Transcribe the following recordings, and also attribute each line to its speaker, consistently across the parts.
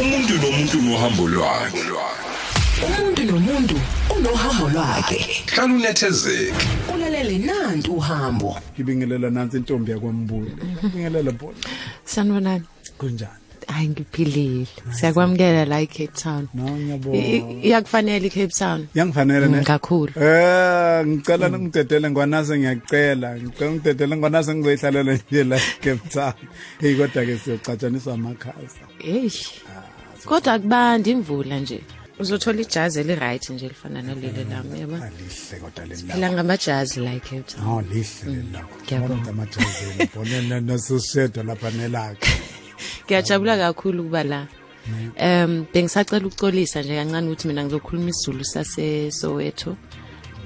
Speaker 1: umuntu nomuntu nohambo lwakhe
Speaker 2: umuntu nomuntu unohambo lwakhe
Speaker 1: hlala unethezeke
Speaker 2: ulalele nanti uhambo
Speaker 3: ngibingelela nansi intombi yakwambulu ngibingelela bona
Speaker 4: Sanibonani.
Speaker 3: kunjani
Speaker 4: Hayi ngiphilile. Siyakwamukela la eCape Town. Iyakufanele iCape Town.
Speaker 3: yangifanele ne
Speaker 4: kakhulu.
Speaker 3: eh ngicela ngidedele ngwanase ngiyacela ngicela ngidedele ngwanase ngizoyihlalela nje la eCape Town hey kodwa ke siyocatshaniswa amakhasa
Speaker 4: Hey. Kodwa kubandi imvula nje. Uzothola ijazi eli right nje lifana naleli lami yabo.
Speaker 3: alihle kodwa leli
Speaker 4: Phela ngamajazi la Town.
Speaker 3: Oh lihle leli lakho.
Speaker 4: ngiyabonga.
Speaker 3: Ngibona amajazini. Bona nasishedo lapha nelakhe.
Speaker 4: Ngiyajabula kakhulu ukuba la. Um bengisacela ukucolisa nje kancane ukuthi mina ngizokhuluma isiZulu sase Soweto.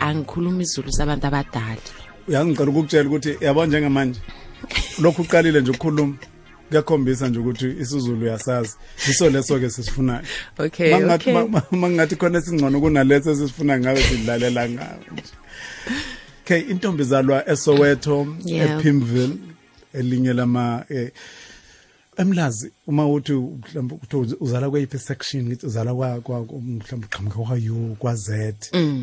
Speaker 4: Angikhuluma isiZulu sabantu abadala.
Speaker 3: Uyangicela ukukutshela ukuthi yabo njengamanje. Lokhu uqalile nje ukukhuluma. Kuyakhombisa nje ukuthi isiZulu uyasazi. Iso leso ke sisifunayo.
Speaker 4: Okay,
Speaker 3: Mangathi mangathi khona singcono kunaleso sisifuna ngawe sidlalela nje. Okay, intombi zalwa eSoweto, ePimville, elinye lama eh, emlazi uma uthi mhlawumbe uthi uzala kweyiphi section ngithi uzala kwa kwa mhlawumbe uqhamuka kwa U kwa Z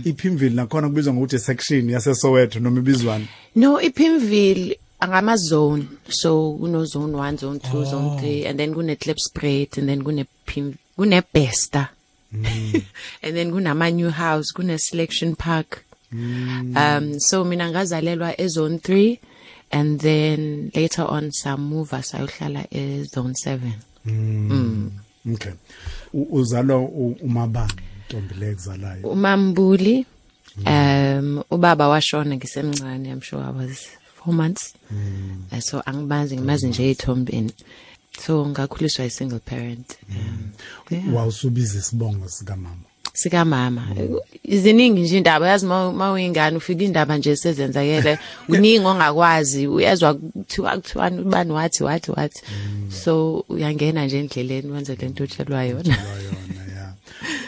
Speaker 3: iPimville nakhona kubizwa ngokuthi section yase Soweto noma ibizwana
Speaker 4: No, iPimville angama zone. So kuno zone 1, zone 2, zone 3 and then kune Klipspruit and then kune Pim kune Besta. and then kunama new house, kune selection park. Um so mina ngazalelwa e zone 3 and then later on samuva sayohlala e zone 7.
Speaker 3: okay U- uzalwa u- umabani intombi le kuzalayo
Speaker 4: Umambuli um ubaba washona ngisemncane I'm sure I was 4 months. Uh, so angibazi ngimazi nje ethombeni. So ngakhuliswa i single parent. Um yeah.
Speaker 3: wawusubiza isibongo sika mama
Speaker 4: sika mama. Iziningi nje indaba yazi mawuyingane ufika indaba nje sezenzakele uningi ongakwazi uyezwa kuthiwa kuthiwani ubani wathi wathi wathi. So uyangena nje endleleni wenze lento otshelwa yona.
Speaker 3: yona ya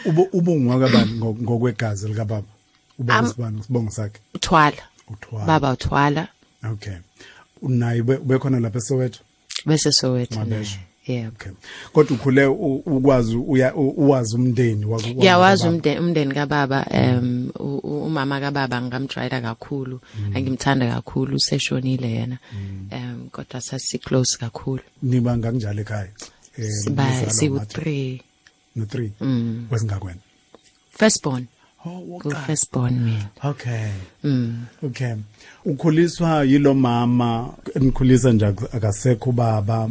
Speaker 3: ubu ubungwa kabani ngo- ngokwegazi lika baba uba isibani isibongo sakhe
Speaker 4: Uthwala.
Speaker 3: uthwala
Speaker 4: Baba uthwala
Speaker 3: okay unayi ube ube khona lapha eSoweto
Speaker 4: bese Soweto.
Speaker 3: Mabesha.
Speaker 4: naye. Yeah.
Speaker 3: okay kodwa ukhule ukwazi uwazi umndeni
Speaker 4: Ngiyawazi
Speaker 3: wakababa.
Speaker 4: umndeni umndeni kababa um umama kababa ngamjwayela kakhulu angimthanda kakhulu useshonile yena um kodwa sasi close kakhulu
Speaker 3: niba ngakunjalo ekhaya Eh,
Speaker 4: siba
Speaker 3: ngathi?
Speaker 4: 3
Speaker 3: no 3
Speaker 4: Mm.
Speaker 3: wesingakwena
Speaker 4: firstborn
Speaker 3: oh
Speaker 4: ku firstborn mina
Speaker 3: okay.
Speaker 4: Mm.
Speaker 3: Okay. Ukhuliswa yilo mama enikhulisa nje ak- akasekho baba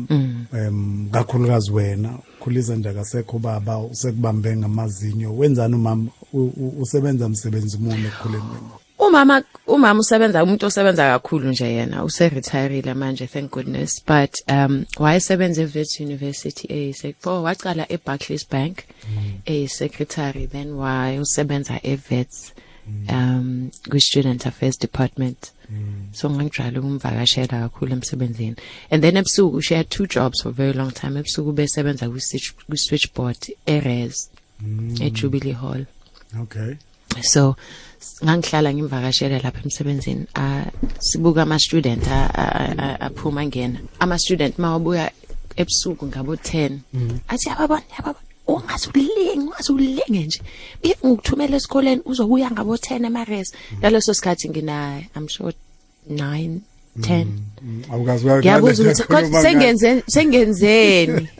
Speaker 3: em kakhulukazi wena. Ukhulisa nje akasekho baba usekubambe ngamazinyo. Wenzani umama U- u- usebenza umsebenzi muni ekukhuleni kwenu?
Speaker 4: Umama umama usebenza umuntu osebenza kakhulu nje yena use retired manje thank goodness. But um wayesebenza eVets University a sector waqala eBarclays Bank a secretary then wayesebenza eVets um kwi student affairs department. So ngangijwayele ukumvakashela kakhulu emsebenzini. And then ebusuku she had two jobs for a very long time. Ebusuku besebenza kwi switch kwi switchboard eRes eJubilee Hall.
Speaker 3: Okay.
Speaker 4: So s- ngangihlala ngimvakashela lapha emsebenzini. Sibuka ama student aphuma ngena. Ama student mawabuya ebusuku ngabo 10 athi yababona yababona ungazulinge ungazulenge nje. If ngikuthumela esikoleni uzobuya ngabo 10 emares ngaleso sikhathi ngina i'm sure 9 10
Speaker 3: Mm, awukazi uya-
Speaker 4: ngiyabuza
Speaker 3: uyaletha
Speaker 4: ukuthi sengenze sengenzeni.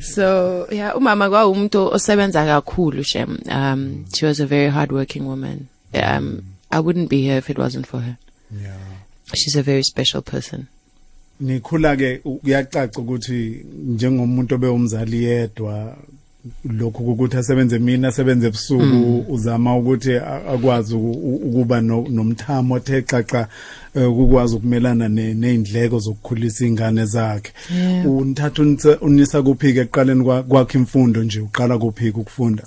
Speaker 4: so yeah umama kwawumuntu osebenza kakhulu shem. Um she was a very hardworking woman. Um i wouldn't be here if it wasn't for her.
Speaker 3: Yeah.
Speaker 4: She's a very special person.
Speaker 3: Nikhula ke kuyacaca ukuthi njengomuntu obewumzali yedwa lokhu ukuthi asebenze mina asebenze ebusuku uzama ukuthi a- akwazi uku- u- ukuba no- nomthamo othe xaxa eh, ukukwazi ukumelana ne- neindleko zokukhulisa ingane zakhe.
Speaker 4: Yeah.
Speaker 3: unithatha unisa- unisa kuphi ke ekuqaleni kwa- kwakhe imfundo nje? Uqala kuphi ukufunda?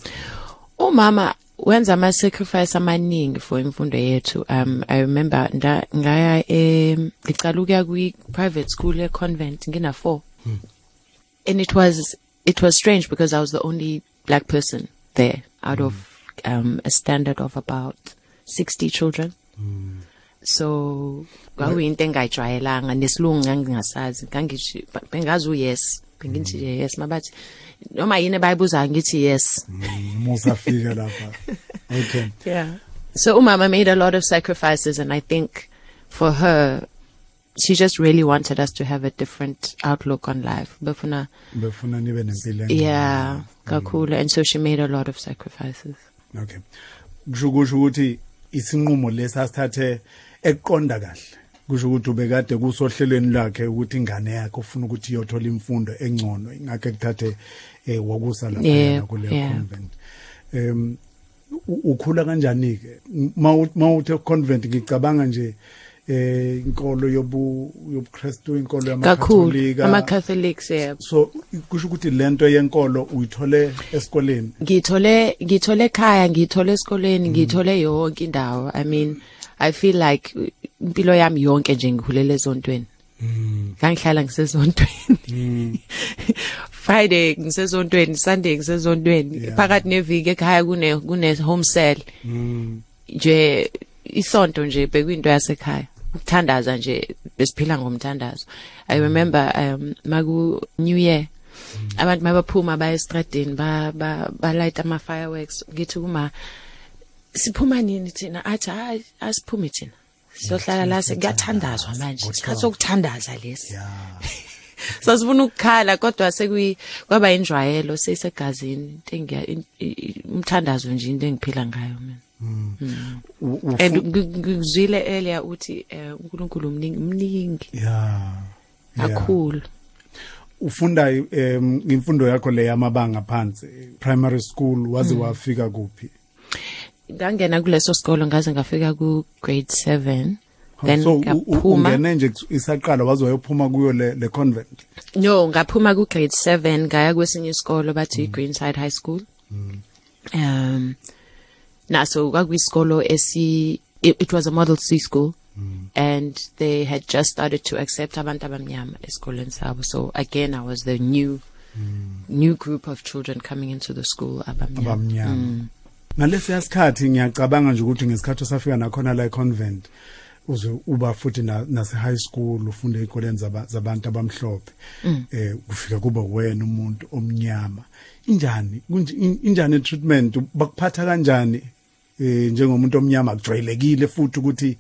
Speaker 4: Umama wenza ama sacrifice amaningi for imfundo yethu. Um i remember nda ngaya em ngicala ukuya kwi private school e convent ngina 4 and it was it was strange because i was the only black person there out of um a standard of about 60 children. So kwakuyinto engayijwayelanga nesilungu ngangingasazi ngangithi bengazi uyes bengithi nje yes mabathi noma yini bayibuza ngithi yes.
Speaker 3: Musafika lapha. Okay.
Speaker 4: Yeah. So umama made a lot of sacrifices and i think for her she just really wanted us to have a different outlook on life. Befuna
Speaker 3: befuna nibe nempilo engcono.
Speaker 4: yeah kakhulu. And so she made a lot of sacrifices.
Speaker 3: Okay. Kusho kusho ukuthi isinqumo lesasithathe eqonda kahle. Kusho ukuthi ubekade kusohlelweni lakhe ukuthi ingane yakhe ufuna ukuthi iyothola imfundo engcono. Ingakho ekuthathe eh wakusa lapha
Speaker 4: Yebo,
Speaker 3: kule
Speaker 4: yeah.
Speaker 3: convent. Em u- ukhula kanjani ke mawuthe convent ngicabanga nje eh inkolo yobu yobuKristu inkolo
Speaker 4: kakhulu
Speaker 3: yamakatholika
Speaker 4: ama Catholics yeah.
Speaker 3: So kusho ukuthi lento yenkolo uyithole esikoleni?
Speaker 4: Ngithole ngithole ekhaya ngithole esikoleni ngithole yonke indawo. I mean i feel like uh, impilo yami yonke nje ngikhulele ezontweni. Ngangihlala ngisezontweni. Friday ngisezontweni sunday ngisezontweni.
Speaker 3: Yeah.
Speaker 4: phakathi neviki ekhaya kune kune home cell nje isonto nje bekuyinto yasekhaya. Ukuthandaza nje besiphila ngomthandazo. I remember um maku new year abantu mabaphuma baya estradini ba ba balight ama fireworks ngithi kuma siphuma nini thina? Athi hayi asiphume thina. Sizohlala la sekuyathandazwa manje isikhathi sokuthandaza lesi.
Speaker 3: Yeah
Speaker 4: sasifuna ukukhala kodwa sekuyi kwaba injwayelo sesegazini into umthandazo nje into engiphila ngayo mina. And ngi- ngizwile earlier uthi eh, uNkulunkulu mningi. Mningi
Speaker 3: yeah
Speaker 4: kakhulu.
Speaker 3: Ufunda imfundo yakho le yamabanga phansi primary school waze wafika kuphi?
Speaker 4: Ngangena kuleso sikolo ngaze ngafika ku grade 7 then ngaphuma
Speaker 3: ungene nje isaqala waze wayophuma kuyo le le convent?
Speaker 4: No ngaphuma ku grade 7 ngaya kwesinye isikolo bathi Greenside High School. Um naso kwakuyisikolo esi it, it was a model C school. And they had just started to accept abantu abamnyama esikoleni sabo. So again I was the new new group of children coming into the school abamnyama.
Speaker 3: Abamnyama. Ngalesi yasikhathi ngiyacabanga nje ukuthi ngesikhathi usafika nakhona la convent uze uba futhi na, nase high school ufunde ezikoleni zaba- zabantu abamhlophe. Eh kufika kuba wena umuntu omnyama. Injani kunje- in- injani treatment bakuphatha kanjani? Eh njengomuntu omnyama akujwayelekile futhi ukuthi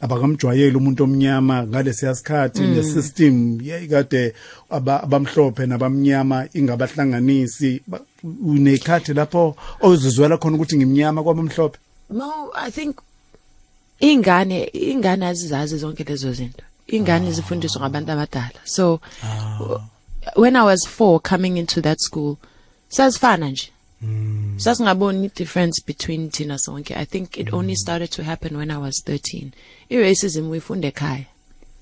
Speaker 3: abakamjwayeli umuntu omnyama ngalesi yasikhathi ne system yayikade aba- abamhlophe nabamnyama ingabahlanganisi Ba- unekhathi lapho ozizwela khona ukuthi ngimnyama kwabamhlophe
Speaker 4: No, I think ingane ingane azizazi zonke lezo zinto. Ingane zifundiswa ngabantu abadala. So w- when I was 4 coming into that school, sasifana nje. Sasingaboni difference between thina sonke. I think it only started to happen when I was 13. I-racism uyifunde ekhaya.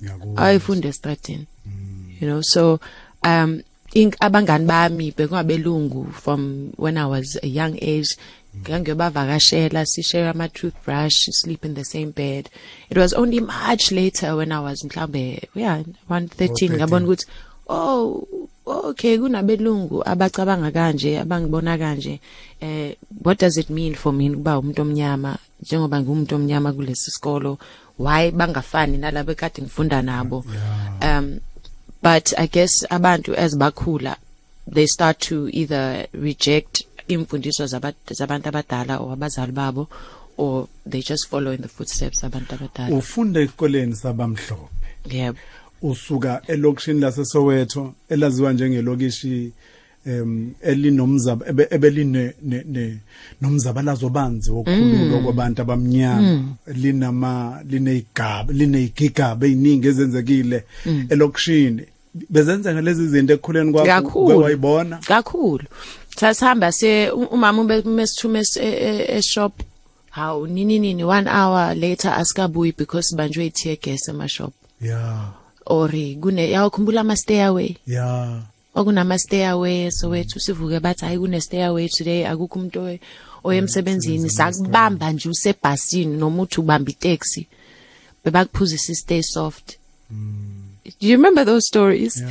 Speaker 3: Ngiyakuzwa.
Speaker 4: ayifunde estratini you know so um abangani bami bekungabelungu from when i was a young age. Ngangiyobavakashela sishare ama toothbrush sleep in the same bed. It was only much later when i was mhlambe yeah 113
Speaker 3: Oh,
Speaker 4: ngabona ukuthi oh okay kunabelungu abacabanga kanje abangibona kanje. Eh what does it mean for me ukuba umuntu omnyama? Njengoba ngumuntu omnyama kulesi sikolo why bangafani nalabo ekade ngifunda nabo? Um but i guess abantu as bakhula they start to either reject imfundiso zabantu abadala or abazali babo or they just follow in the footsteps zabantu abadala.
Speaker 3: Ufunda esikoleni sabamhlophe.
Speaker 4: Yebo
Speaker 3: usuka elokishini laseSoweto elaziwa njengelokishi em elinomzaba ebe- ebeline ne- ne- nomzabalazo banzi wokukhululwa kwabantu abamnyama. Linama lineyigaba lineyigigaba eziningi ezenzekile elokishini. Bezenzeka lezi zinto ekukhuleni kwakho
Speaker 4: kakhulu.
Speaker 3: wayibona
Speaker 4: kakhulu. Sasihamba se u- umama ube mesithume eshop. Hawu nini nini one hour later asikabuyi because banjwe i-tear gas emashop.
Speaker 3: Yeah
Speaker 4: ori kune yawukhumbula ama stairway
Speaker 3: yeah
Speaker 4: okunama stairway sowethu sivuke bathi hayi kune stairway today akukho umuntu oye- oye emsebenzini. sakubamba nje usebhasini noma uthi ubamba itaxi bebakuphuzisa stay soft. Do you remember those stories?
Speaker 3: Yeah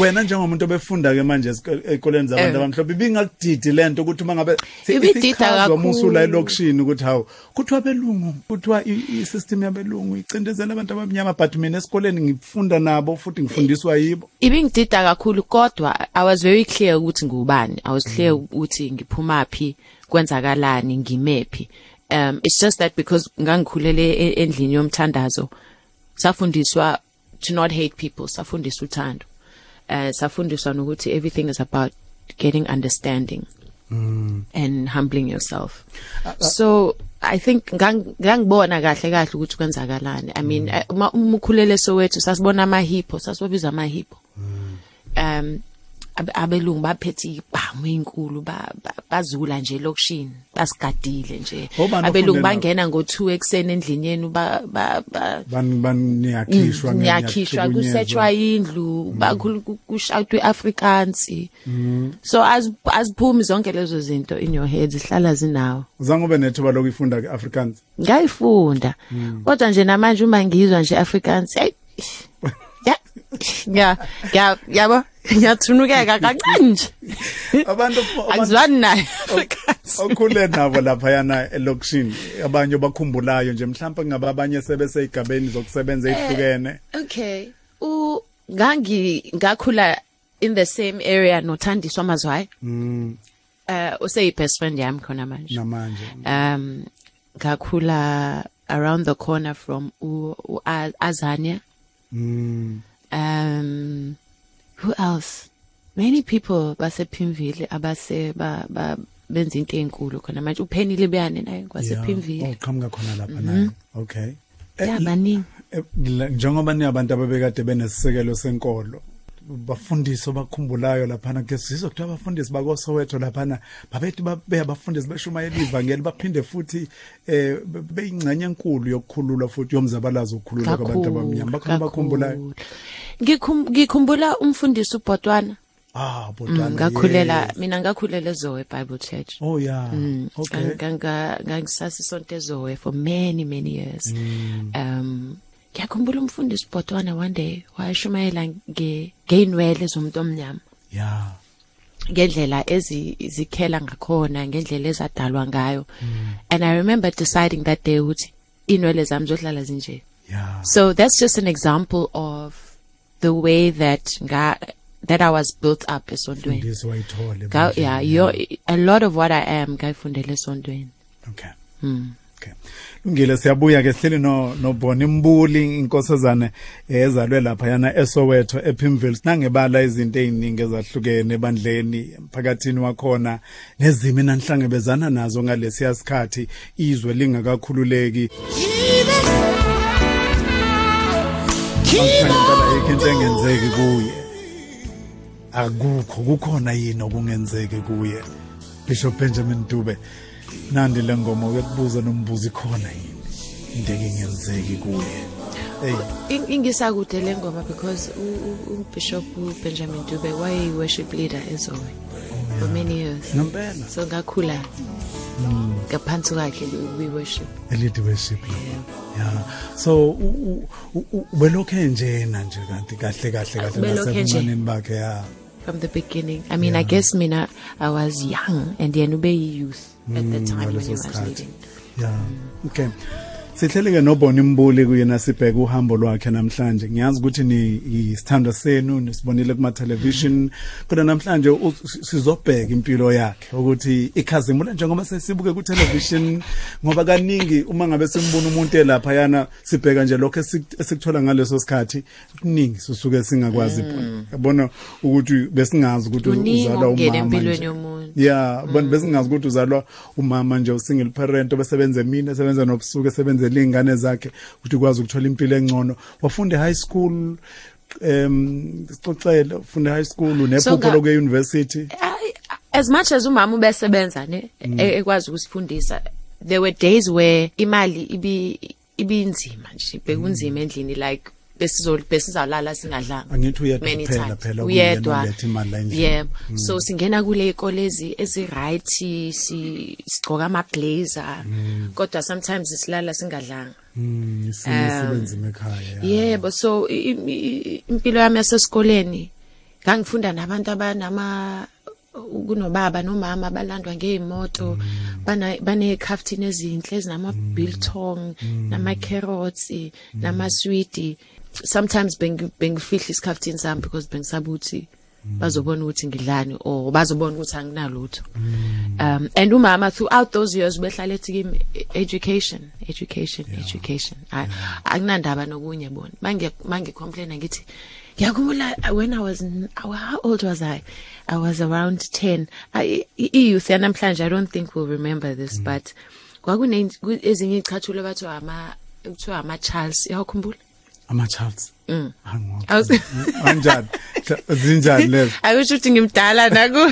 Speaker 3: wena njengomuntu obefunda ke manje esiko- ey'koleni zabantu
Speaker 4: Eh.
Speaker 3: abamhlophe ibingakudidi lento ukuthi uma ngabe si-
Speaker 4: Ibidida
Speaker 3: isichazwa uma usula
Speaker 4: kakhulu.
Speaker 3: elokishini ukuthi hawu kuthiwa belungu kuthiwa i- i-system yabelungu icindezela abantu abamnyama but mina esikoleni ngifunda nabo futhi ngifundiswa yibo.
Speaker 4: Ibingidida kakhulu kodwa i was very clear ukuthi ngubani. I was clear ukuthi ngiphumaphi kwenzakalani ngimephi um it's just that because ngangikhulele e- endlini yomthandazo safundiswa to not hate people safundiswa uthando. Uh safundiswa nokuthi everything is about getting understanding and humbling yourself. So i think ngang- ngangibona kahle kahle ukuthi kwenzakalani. I mean eh, uma uma ukhulele sowethu sasibona ama hippo sasibabiza ama hippo um abe- abelungu baphethe ibhamu ezinkulu ba- ba- bazula nje lokishini basigadile nje.
Speaker 3: Obani
Speaker 4: abelungu
Speaker 3: ofunde nabo?
Speaker 4: bangena ngo2 ekseni endlini yenu ba ba ba.
Speaker 3: Bani baniyakhishwa
Speaker 4: ngiyakhishwa kusetshwa indlu bakhulu kushaywa iAfrikaans so as aziphumi zonke lezo zinto in your head zihlala zinawo.
Speaker 3: Uzange ube nethuba lokufunda ke Afrikaans
Speaker 4: ngayifunda kodwa nje namanje uma ngizwa nje Afrikaans hey ya ya ya yabo ngiyathunukeka kancane nje
Speaker 3: abantu
Speaker 4: nayo. Afrikaans
Speaker 3: okhule nabo lapha yana elokishini. Abanye bakhumbulayo nje mhlawumbe ngabe abanye sebeseyigabeni zokusebenza ezihlukene
Speaker 4: okay. U ngangi ngakhula in the same area nothandiswa mazwayi
Speaker 3: mm.
Speaker 4: Uh useyi best friend yami khona manje.
Speaker 3: Namanje.
Speaker 4: Um ngakhula around the corner from u, u Azania.
Speaker 3: Mm.
Speaker 4: Um who else? Many people base Pimville abase ba, ba benza into enkulu khona manje. uPenny Libiyane naye kwase
Speaker 3: Yeah.
Speaker 4: Pimville
Speaker 3: oh qhamuka khona lapha naye. Okay. Eh,
Speaker 4: ya baningi
Speaker 3: eh, njengoba niyabantu ababekade benesisekelo senkolo bafundisi bakhumbulayo laphana ke sizwe kuthiwa abafundisi bakoSoweto laphana babethi babe abafundisi beshumayela ivangeli baphinde futhi eh be- beyingxenye enkulu yokukhulula futhi yomzabalazo ukukhulula kwabantu abamnyama bakhona bakhumbulayo
Speaker 4: kakhulu. Ngikhum- ngikhumbula umfundisi uBhotwana
Speaker 3: ah
Speaker 4: Mm,
Speaker 3: bodwana
Speaker 4: ngakhulela
Speaker 3: yes.
Speaker 4: mina ngakhulela eZowe Bible Church
Speaker 3: oh yeah
Speaker 4: Mm,
Speaker 3: okay
Speaker 4: Nganga ngangisasi sonke eZowe for many many years.
Speaker 3: Mm.
Speaker 4: Um ngiyakhumbula umfundisi Botwana one day wayeshumayela nge ngeinwele zomuntu omnyama.
Speaker 3: Yeah
Speaker 4: ngendlela ezikhela ngakhona ngendlela ezadalwa ngayo.
Speaker 3: Mm.
Speaker 4: and i remember deciding that day ukuthi inwele zami zohlala zinje.
Speaker 3: Yeah
Speaker 4: so that's just an example of the way that nga that i was built up esontweni.
Speaker 3: Fundisi wayithole
Speaker 4: yeah yo a lot of what i am ngayifundela esontweni.
Speaker 3: Okay.
Speaker 4: Mm.
Speaker 3: Okay. Lungile siyabuya ke sihleli no no Boni Mbuli inkosazana eh, ezalwe lapha yana eSoweto ePimville. Sinangebala izinto eziningi ezahlukene ebandleni emphakathini wakhona nezimo nanhlangabezana nazo ngalesi sikhathi. Izwe lingakakhululeki. Into engenzeki kuye. Akukho kukhona yini okungenzeki kuye? Bishop Benjamin Dube nandi lengoma ukubuza nombuzi khona yini? Into engenzeki kuye.
Speaker 4: Ingisakude le ngoma because uBishop uBenjamin Dube waye worship leader eZowe for many years.
Speaker 3: Ngempela.
Speaker 4: So ngakhula ngaphansi kwakhe we worship.
Speaker 3: Elite worship yeah. So ubelokhe njena nje kanti kahle kahle kahle nasebuncaneni bakhe ya.
Speaker 4: From the beginning. I mean i guess mina i was young and yena ube youth. At the time when he was leading
Speaker 3: yeah okay. Sihleli ke nobona imbuli kuyena sibheka uhambo lwakhe namhlanje. Ngiyazi ukuthi ni isithando senu nisibonile kuma television kodwa namhlanje sizobheka impilo yakhe ukuthi ikhazimula njengoba sesibuke ku television ngoba kaningi uma ngabe simbona umuntu elapha yana sibheka nje lokho esik- esikuthola ngaleso sikhathi. Kuningi susuke singakwazi yabona ukuthi besingazi ukuthi uzalwa umama
Speaker 4: empilweni yomuntu.
Speaker 3: Yeah abantu besingazi ukuthi uzalwa umama nje usingle parent obesebenza emini esebenza nobusuku esebenzela izingane zakhe ukuthi ukwazi ukuthola impilo engcono. Wafunda high school em sixoxele ufunda high school
Speaker 4: So
Speaker 3: nephupho
Speaker 4: nga-
Speaker 3: lokuya university
Speaker 4: I- as much as umama ubesebenza ne e- ekwazi ukusifundisa there were days where imali ibi ibinzima nje bekunzima endlini like besizo besizalala singadlanga.
Speaker 3: Angithi uyedwa
Speaker 4: times.
Speaker 3: phela
Speaker 4: uyedwa.
Speaker 3: uletha imali la endlini.
Speaker 4: yebo. So singena kule ikolezi ezi right si sigcoka ama blazer kodwa sometimes silala singadlanga.
Speaker 3: Mm
Speaker 4: Um,
Speaker 3: isebenza ekhaya
Speaker 4: yebo. So impilo yami yasesikoleni ngangifunda nabantu abanama kunobaba nomama balandwa ngeemoto bana banekhaftini ezinhle ezinama biltong nama carrots nama sweet sometimes bengi- bengifihla isikhaftini sami because bengisabuthi. Bazobona ukuthi ngidlani or bazobona ukuthi anginalutho. Um and umama throughout those years behlala ethi kimi education education education. A- akunandaba nokunye bona. Mangi mangi complain ngithi ngiyakhumbula when i was how old was i? I was around 10 I- youth yanamhlanje i don't think will remember this but kwakune ku- ezinye izicathulo bathiwa ama kuthiwa ama Charles yakhumbula
Speaker 3: ama Charles
Speaker 4: Mm.
Speaker 3: Angiwa-
Speaker 4: Awus-
Speaker 3: kanjani? Hla- zinjani lezo
Speaker 4: akusho ukuthi ngimdala naku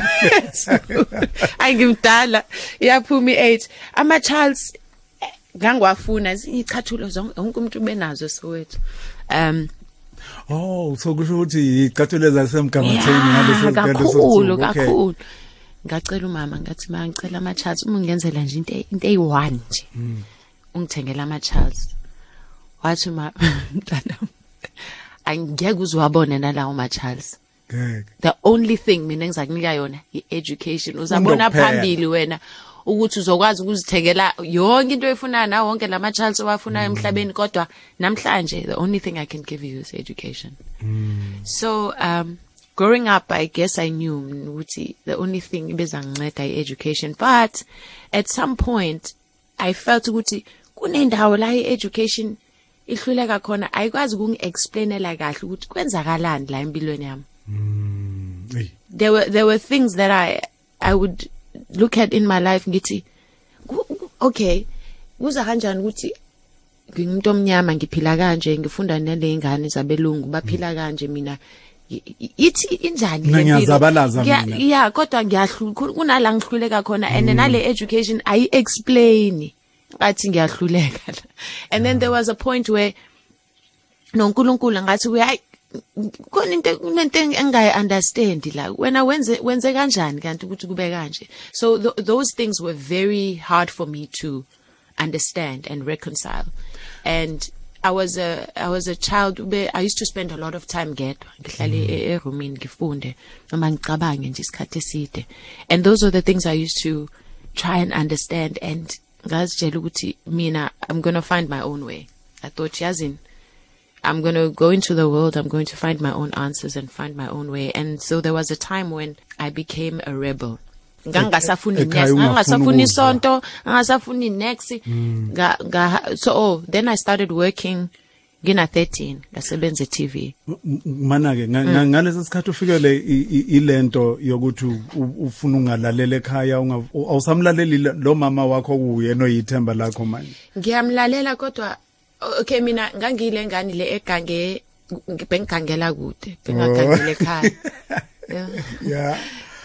Speaker 4: ayi ngimdala. Iyaphuma i8 ama Charles eh, ngangwafuna izicathulo zonke wonke umuntu benazo sowethu. Um
Speaker 3: oh so kusho ukuthi icathulo zasemgangatheni
Speaker 4: Yeah,
Speaker 3: ngaleso
Speaker 4: kakhulu
Speaker 3: ngaleso suku. Okay.
Speaker 4: kakhulu ngacela umama ngathi ma ngicela ama Charles uma ungenzela nje into into eyi1 nje ungithengela ama Charles wathi ma mntana angeke uzwabone nalawo ma Charles.
Speaker 3: Ngeke.
Speaker 4: the only thing mina engizakunika yona i-education uzabona phambili wena ukuthi uzokwazi ukuzithengela yonke into oyifunayo nawo wonke lama Charles owafunayo emhlabeni kodwa namhlanje the only thing I can give you is education. So um growing up I guess I knew ukuthi the only thing ibezanginceda i-education but at some point I felt ukuthi kunendawo la i-education ihluleka khona ayikwazi ukungi-explainela kahle ukuthi kwenzakalani la empilweni yami.
Speaker 3: Eyi,
Speaker 4: there were there were things that I I would look at in my life ngithi okay kuza kanjani ukuthi ngimuntu omnyama ngiphila kanje ngifunda nale ingane zabelungu baphila kanje mina? Ithi injani le
Speaker 3: ngiyazabalaza
Speaker 4: Ngiya-
Speaker 3: mina.
Speaker 4: yeah kodwa ngiyahlu kunala ngihluleka khona and nale education ayi explain ngathi ngiyahluleka la. and then there was a point where noNkulunkulu ngathi uyayi khona into kunento engayi understand la. Wena wenze wenze kanjani kanti ukuthi kube kanje? So th those things were very hard for me to understand and reconcile. And I was a I was a child ube I used to spend a lot of time gedwa. Ngihlale e- eroomini ngifunde noma ngicabange nje isikhathi eside. And those are the things I used to try and understand and ngazitshela ukuthi mina I'm going to find my own way I thought yazini I'm going to go into the world. I'm going to find my own answers and find my own way. And so there was a time when I became a rebel. ngangasafuni next
Speaker 3: ukuzwa.
Speaker 4: isonto ngangasafuni next nga so oh then I started working ngina 13 ngasebenza e-TV
Speaker 3: m- mana ke ngalesi sikhathi ufikele i- i- ilento yokuthi u- u- ufuna ungalalele ekhaya unga- u- awusamlaleli lo- lo mama wakho kuyena oyithemba lakho manje?
Speaker 4: Ngiyamlalela kodwa okay mina ngangile ngani le egange bengigangela kude bengagangela ekhaya. Yeah.
Speaker 3: yeah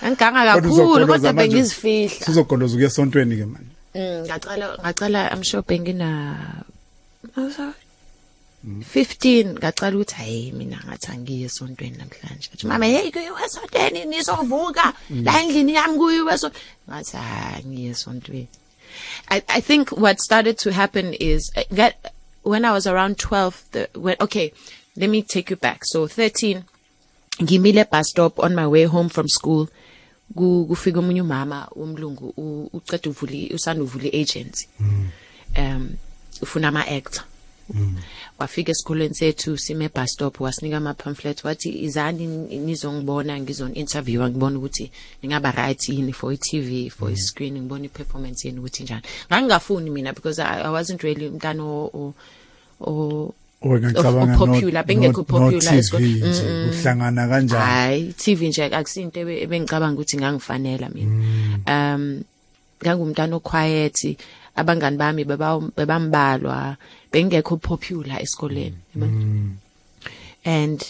Speaker 4: ngangiganga
Speaker 3: Kodwa
Speaker 4: kakhulu
Speaker 3: uzogoloza
Speaker 4: kodwa
Speaker 3: manje.
Speaker 4: bengizifihla.
Speaker 3: sizogoloza ukuya esontweni ke manje?
Speaker 4: Mm, ngacala ngacala I'm sure bengina ngasa- 15 ngacala ukuthi hayi mina ngathi angiye esontweni namhlanje athi mama hey kuyiwe esontweni nizovuka la endlini yami kuyiwe so ngathi hayi ngiye esontweni I, I think what started to happen is uh, that when I was around 12, the, when, okay, let me take you back. So 13, ngimile bus stop on my way home from school. Ku- kufika omunye umama womlungu u- uceda uvula usanda uvula agency. Um ufuna ama actor. Wafika esikolweni sethu sime bus stop wasinika ama pamphlet wathi izani nizongibona ngizon interview ngibona ukuthi ningaba right yini for i-TV for i screen ngibona i-performance yeni ukuthi njani. Ngangingafuni mina because I, I wasn't really umntana o o-
Speaker 3: ngicabanga
Speaker 4: popular, bengekho popular esikoleni.
Speaker 3: nje
Speaker 4: Mm, mm.
Speaker 3: uhlangana kanjani?
Speaker 4: Hayi TV nje akusinto ebe- ebengicabanga ukuthi ngangifanela mina. Um ngangumntana oquiet abangani bami beba- bebambalwa bengekho popular esikoleni. Yabona? and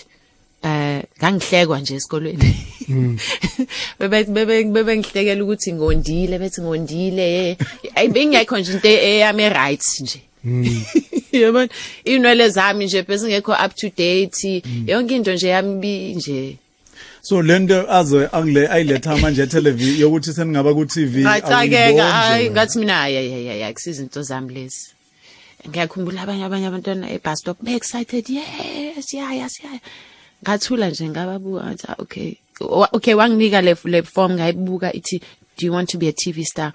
Speaker 4: eh ngangihlekwa nje esikolweni. Bebe bebe bebe ngihlekela ukuthi ngondile bethi ngondile ayi bengekho nje into eyami right nje. Yabona? Inwele zami nje bese ngekho up to date. Yonke into nje yami nje
Speaker 3: so lento azo angile ayiletha manje television yokuthi seningaba ku TV
Speaker 4: ngacakeka hayi
Speaker 3: awuyiboni
Speaker 4: ngathi mina hayi hayi hayi akusizi into zami lezi. Ngiyakhumbula abanye abanye abantwana e bus stop be excited yes yaya siyaya ngathula nje ngababuka ngathi ah, okay. Wa- okay wanginika le le form ngayibuka ithi do you want to be a TV star?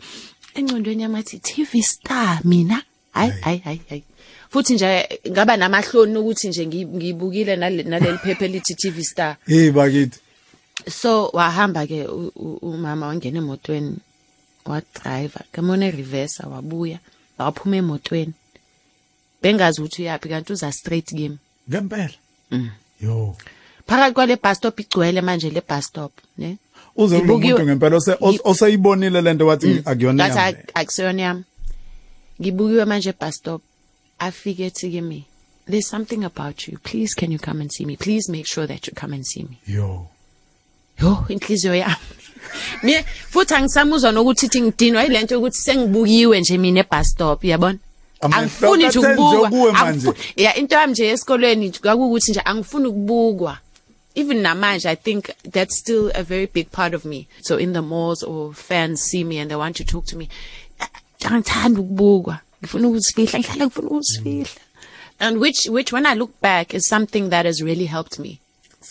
Speaker 4: Engcondweni yami athi TV star mina? Hayi hayi hayi hayi futhi nje ngaba namahloni ukuthi nje ngi- ngibukile nale naleli phepha elithi TV star.
Speaker 3: Hey bakithi.
Speaker 4: So wahamba ke umama wangena emotweni wadriver kamone reverse wabuya waphuma emotweni. Bengazi ukuthi uyapi kanti uza straight kimi.
Speaker 3: Ngempela?
Speaker 4: Mm.
Speaker 3: yo.
Speaker 4: Phakathi kwale bus stop igcwele manje le bus stop ne?
Speaker 3: Uze kulo
Speaker 4: Ngibukiwe-
Speaker 3: muntu ngempela ose- os- osayibonile lento wathi akuyona
Speaker 4: ngathi
Speaker 3: yami.
Speaker 4: ak- akusiyona yami. Ngibukiwe manje bus stop afike ethi kimi there's something about you. Please can you come and see me? Please make sure that you come and see me.
Speaker 3: Yo.
Speaker 4: Yo inhliziyo yami. Mina futhi angisamuzwa nokuthi ithi ngidinwa yilento yokuthi sengibukiwe nje mina ebus stop yabona angifuni nje ukubukwa. ya into yami nje esikolweni kwakukuthi nje angifuni ukubukwa. Even namanje i think that's still a very big part of me. So in the malls or fans see me and they want to talk to me. Angithanda ukubukwa. Ngifuna ukuzifihla ngihlala ngifuna ukuzifihla. And which which when i look back is something that has really helped me.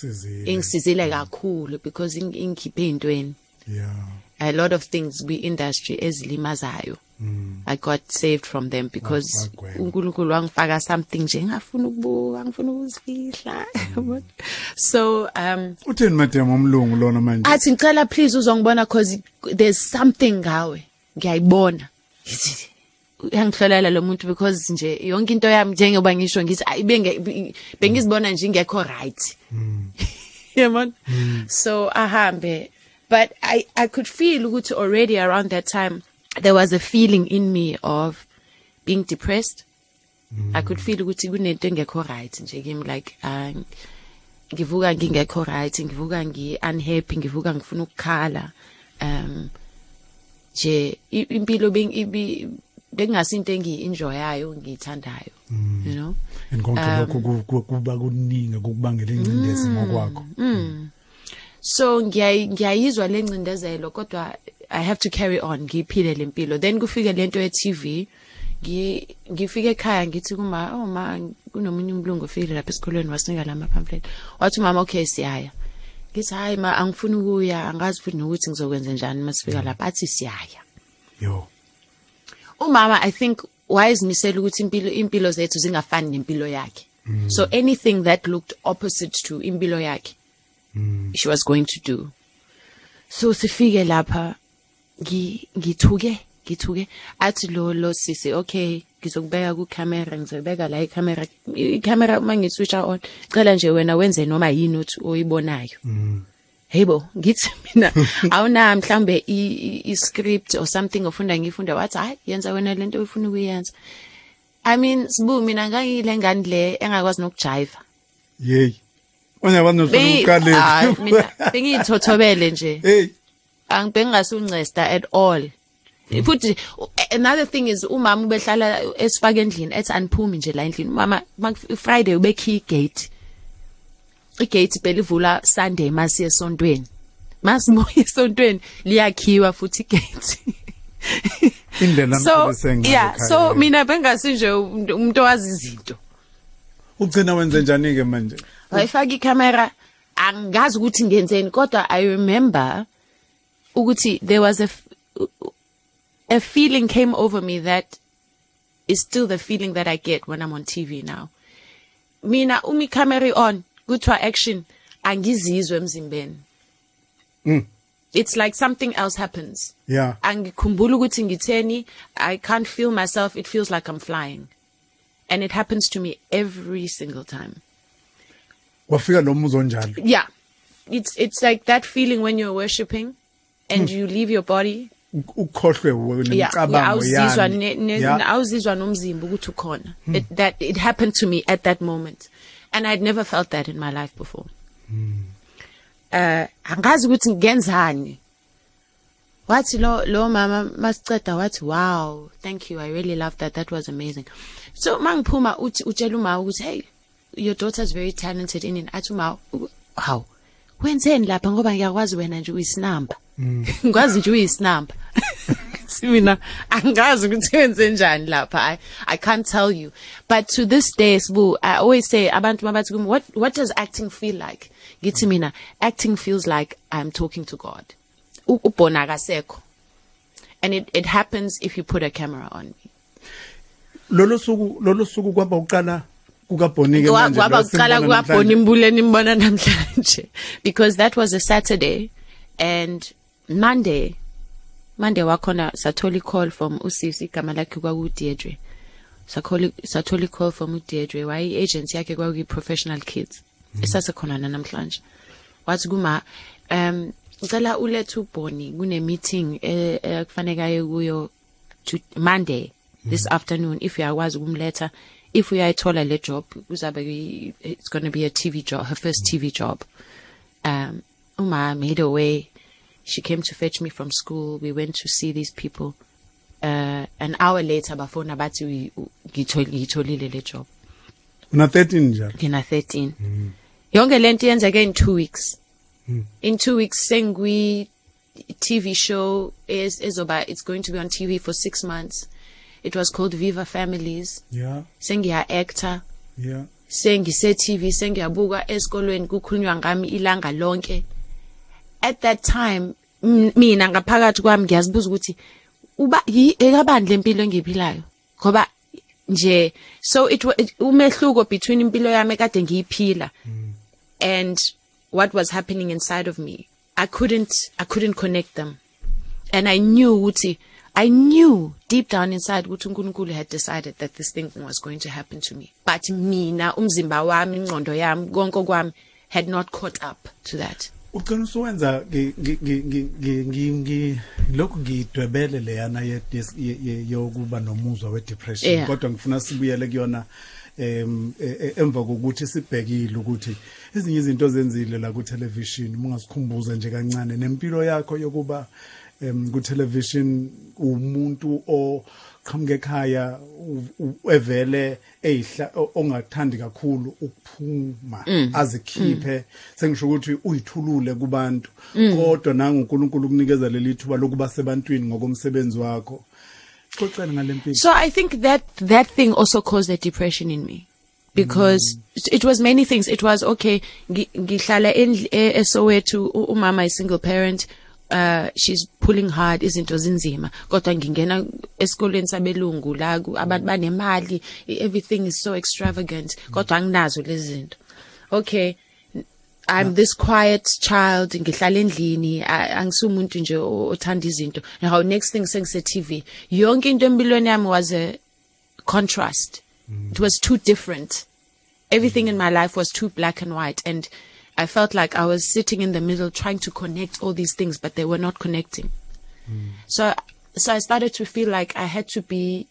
Speaker 3: Sizile
Speaker 4: ingisizile kakhulu because ing- ingikhiphe ey'ntweni.
Speaker 3: Yeah.
Speaker 4: A lot of things kwi-industry ezilimazayo i got saved from them because unkulunkulu wangifaka something nje ngafuna ukubuka ngifuna ukuzifihla. So um
Speaker 3: uthini madam umlungu lona manje?
Speaker 4: Athi ngicela please uzongibona cause there's something ngawe. Ngiyayibona. Ngithi, uyangihlolela lo muntu because nje yonke into yami njengoba ngisho ngithi ayi benge bengizibona nje ingekho right. Yabona? So ahambe. But i i could feel ukuthi already around that time there was a feeling in me of being depressed. I could feel ukuthi kunento engekho right nje kimi like uh, ngivuka ngingekho right ngivuka ngi unhappy ngivuka ngifuna ukukhala. Um nje impilo beng ibi bengasinto engiyi-enjoyayo ngiyithandayo you know?
Speaker 3: And konke lokho ku- ku- kuba kuningi kukubangela ingcindezi ngokwakho.
Speaker 4: So ngiyayi- ngiyayizwa le ncindezelo kodwa i have to carry on ngiyiphile le mpilo. Then kufike lento ye-tv ngi- ngifike ekhaya ngithi kuma oh ma kunomunye umlungu ofikile lapha esikolweni wasinika la mapamphlet wathi umama okay siyaya. Ngithi hayi ma angifuni ukuya angazi futhi nokuthi ngizokwenza njani masifika lapha. Athi siyaya.
Speaker 3: Yo.
Speaker 4: Umama i think wayezimisela ukuthi impilo impilo zethu zingafani nempilo yakhe. So anything that looked opposite to impilo yakhe she was going to do. So sifike lapha ngi- ngithuke ngithuke. Athi lo lo sisi okay ngizokubeka ku camera ngizobeka la i-camera. I-camera uma ngiswitcha on cela nje wena wenze noma yini othi oyibonayo. Hayibo ngithi mina awuna mhlambe i- i i- script or something ofunda ngifunda wathi hayi yenza wena lento ufuna ukuyenza. I mean sibu mina ngangile ngani le engakwazi nokujiva?
Speaker 3: Yey onyakwazi nofuna
Speaker 4: Be-
Speaker 3: ukuqalela
Speaker 4: ah, mina bengiyithothobele nje.
Speaker 3: Hey.
Speaker 4: Angibengasuncesta at all. Futhi u- another thing is umama ubehlala esifaka endlini ethi aniphumi nje la endlini. Umama maku- friday ubekhi igate. Igate belivula sunday masiye esontweni. Masibuya esontweni liyakhiwa futhi igate.
Speaker 3: Indlela ngayo
Speaker 4: yeah so mina bengasinje umuntu umuntu owazi izinto.
Speaker 3: Ugcina wenze njani ke manje?
Speaker 4: Wayifaka icamera angazi ukuthi ngenzeni kodwa i remember ukuthi there was a a feeling came over me that is still the feeling that i get when i'm on tv now. Mina uma icamera on kuthiwa action angizizwe emzimbeni.
Speaker 3: Mm.
Speaker 4: it's like something else happens.
Speaker 3: Yeah.
Speaker 4: Angikhumbula ukuthi ngitheni i can't feel myself it feels like i'm flying. And it happens to me every single time.
Speaker 3: Wafika lo muzo njalo
Speaker 4: yeah. It's it's like that feeling when you're worshiping and you leave your body.
Speaker 3: Ukhohlwe
Speaker 4: awuzizwa
Speaker 3: yani.
Speaker 4: awuzizwa nomzimba ukuthi ukhona. It, that it happened to me at that moment. And i'd never felt that in my life before. Uh angazi ukuthi ngenzani? Wathi lo lo mama masiceda wathi wow thank you i really love that. That was amazing. So mangiphuma uthi utshela uma ukuthi hey your daughter's very talented in it athi uma how wenzeni lapha ngoba ngiyakwazi wena nje uyisinamba. Ngikwazi nje uyisinamba. ngithi mina angazi ukuthi wenze njani lapha. I i can't tell you. But to this day sibu i always say abantu mabathi kimi what what does acting feel like? Ngithi mina acting feels like i'm talking to god. U- ubhona akasekho. And it it happens if you put a camera on me.
Speaker 3: Lolo suku lolo suku kwaba uqala kukabhonike manje
Speaker 4: kwaba kukabhona
Speaker 3: namhlanje.
Speaker 4: imbuleni imbona namhlanje. Because that was a saturday and monday monday wakhona sathola i-call from usisi igama lakhe kwakuDeirdre. Sakhola sathola i-call from uDeirdre waye i-agency yakhe kwakuyi-professional kids esasekhona namhlanje. Wathi kuma um ngicela ulethe ubhoni kune meeting eh, ekufanele aye kuyo monday this afternoon if uyakwazi ukumletha. If uyayithola le job kuzabe it's going to be a TV job her first TV job. Um uma made her way. She came to fetch me from school. We went to see these people. Uh an hour later bafona bathi "We- u- ngithol- ngiyitholile le job.
Speaker 3: Una 13 njalo?
Speaker 4: Ngina 13 yonke lento yenzeke in 2 weeks. In 2 weeks sengwi TV show is ezoba it's going to be on TV for 6 months. It was called Viva Families.
Speaker 3: Yeah.
Speaker 4: Sengiya actor.
Speaker 3: Yeah.
Speaker 4: Sengise TV sengiyabuka esikolweni kukhulunywa ngami ilanga lonke. At that time mina ngaphakathi kwami ngiyazibuza ukuthi uba ekabani lempilo engiphilayo ngoba nje so it, umehluko between impilo yami ekade ngiyiphila and what was happening inside of me i couldn't i couldn't connect them. And i knew ukuthi i knew deep down inside ukuthi uNkulunkulu had decided that this thing was going to happen to me. But mina umzimba wami ingqondo yami konke kwami had not caught up to that.
Speaker 3: Ucela usuwenza ngi- ngi- ngi- ngi- ngi- ngi- ngi- lokhu ngidwebele leyana yokuba nomuzwa we-depression. Kodwa ngifuna sibuyele kuyona e- emva kokuthi sibhekile ukuthi ezinye izinto zenzile la ku-television mungasikhumbuza nje kancane. Nempilo yakho yokuba em ku-television umuntu oqhamuka ekhaya evele eyihla o- ongathandi kakhulu ukuphuma azikhiphe. Sengisho ukuthi uyithulule kubantu. Kodwa nanguNkulunkulu kunikeza leli thuba lokuba sebantwini ngokomsebenzi wakho. Xoxela ngalempilo
Speaker 4: So I think that that thing also caused a depression in me. Because it was many things. It was okay. ngi- Ngihlala e- eSoweto umama is single parent. Uh, she's pulling hard izinto zinzima. Kodwa ngingena esikolweni sabelungu la abantu banemali everything is so extravagant. Kodwa anginazo lezi zinto. Okay I'm this quiet child ngihlala endlini angisumuntu nje othanda izinto. Now next thing sengise TV yonke into empilweni yami was a contrast. It was too different. Everything in my life was too black and white and I felt like I was sitting in the middle trying to connect all these things but they were not connecting. So so I started to feel like I had to be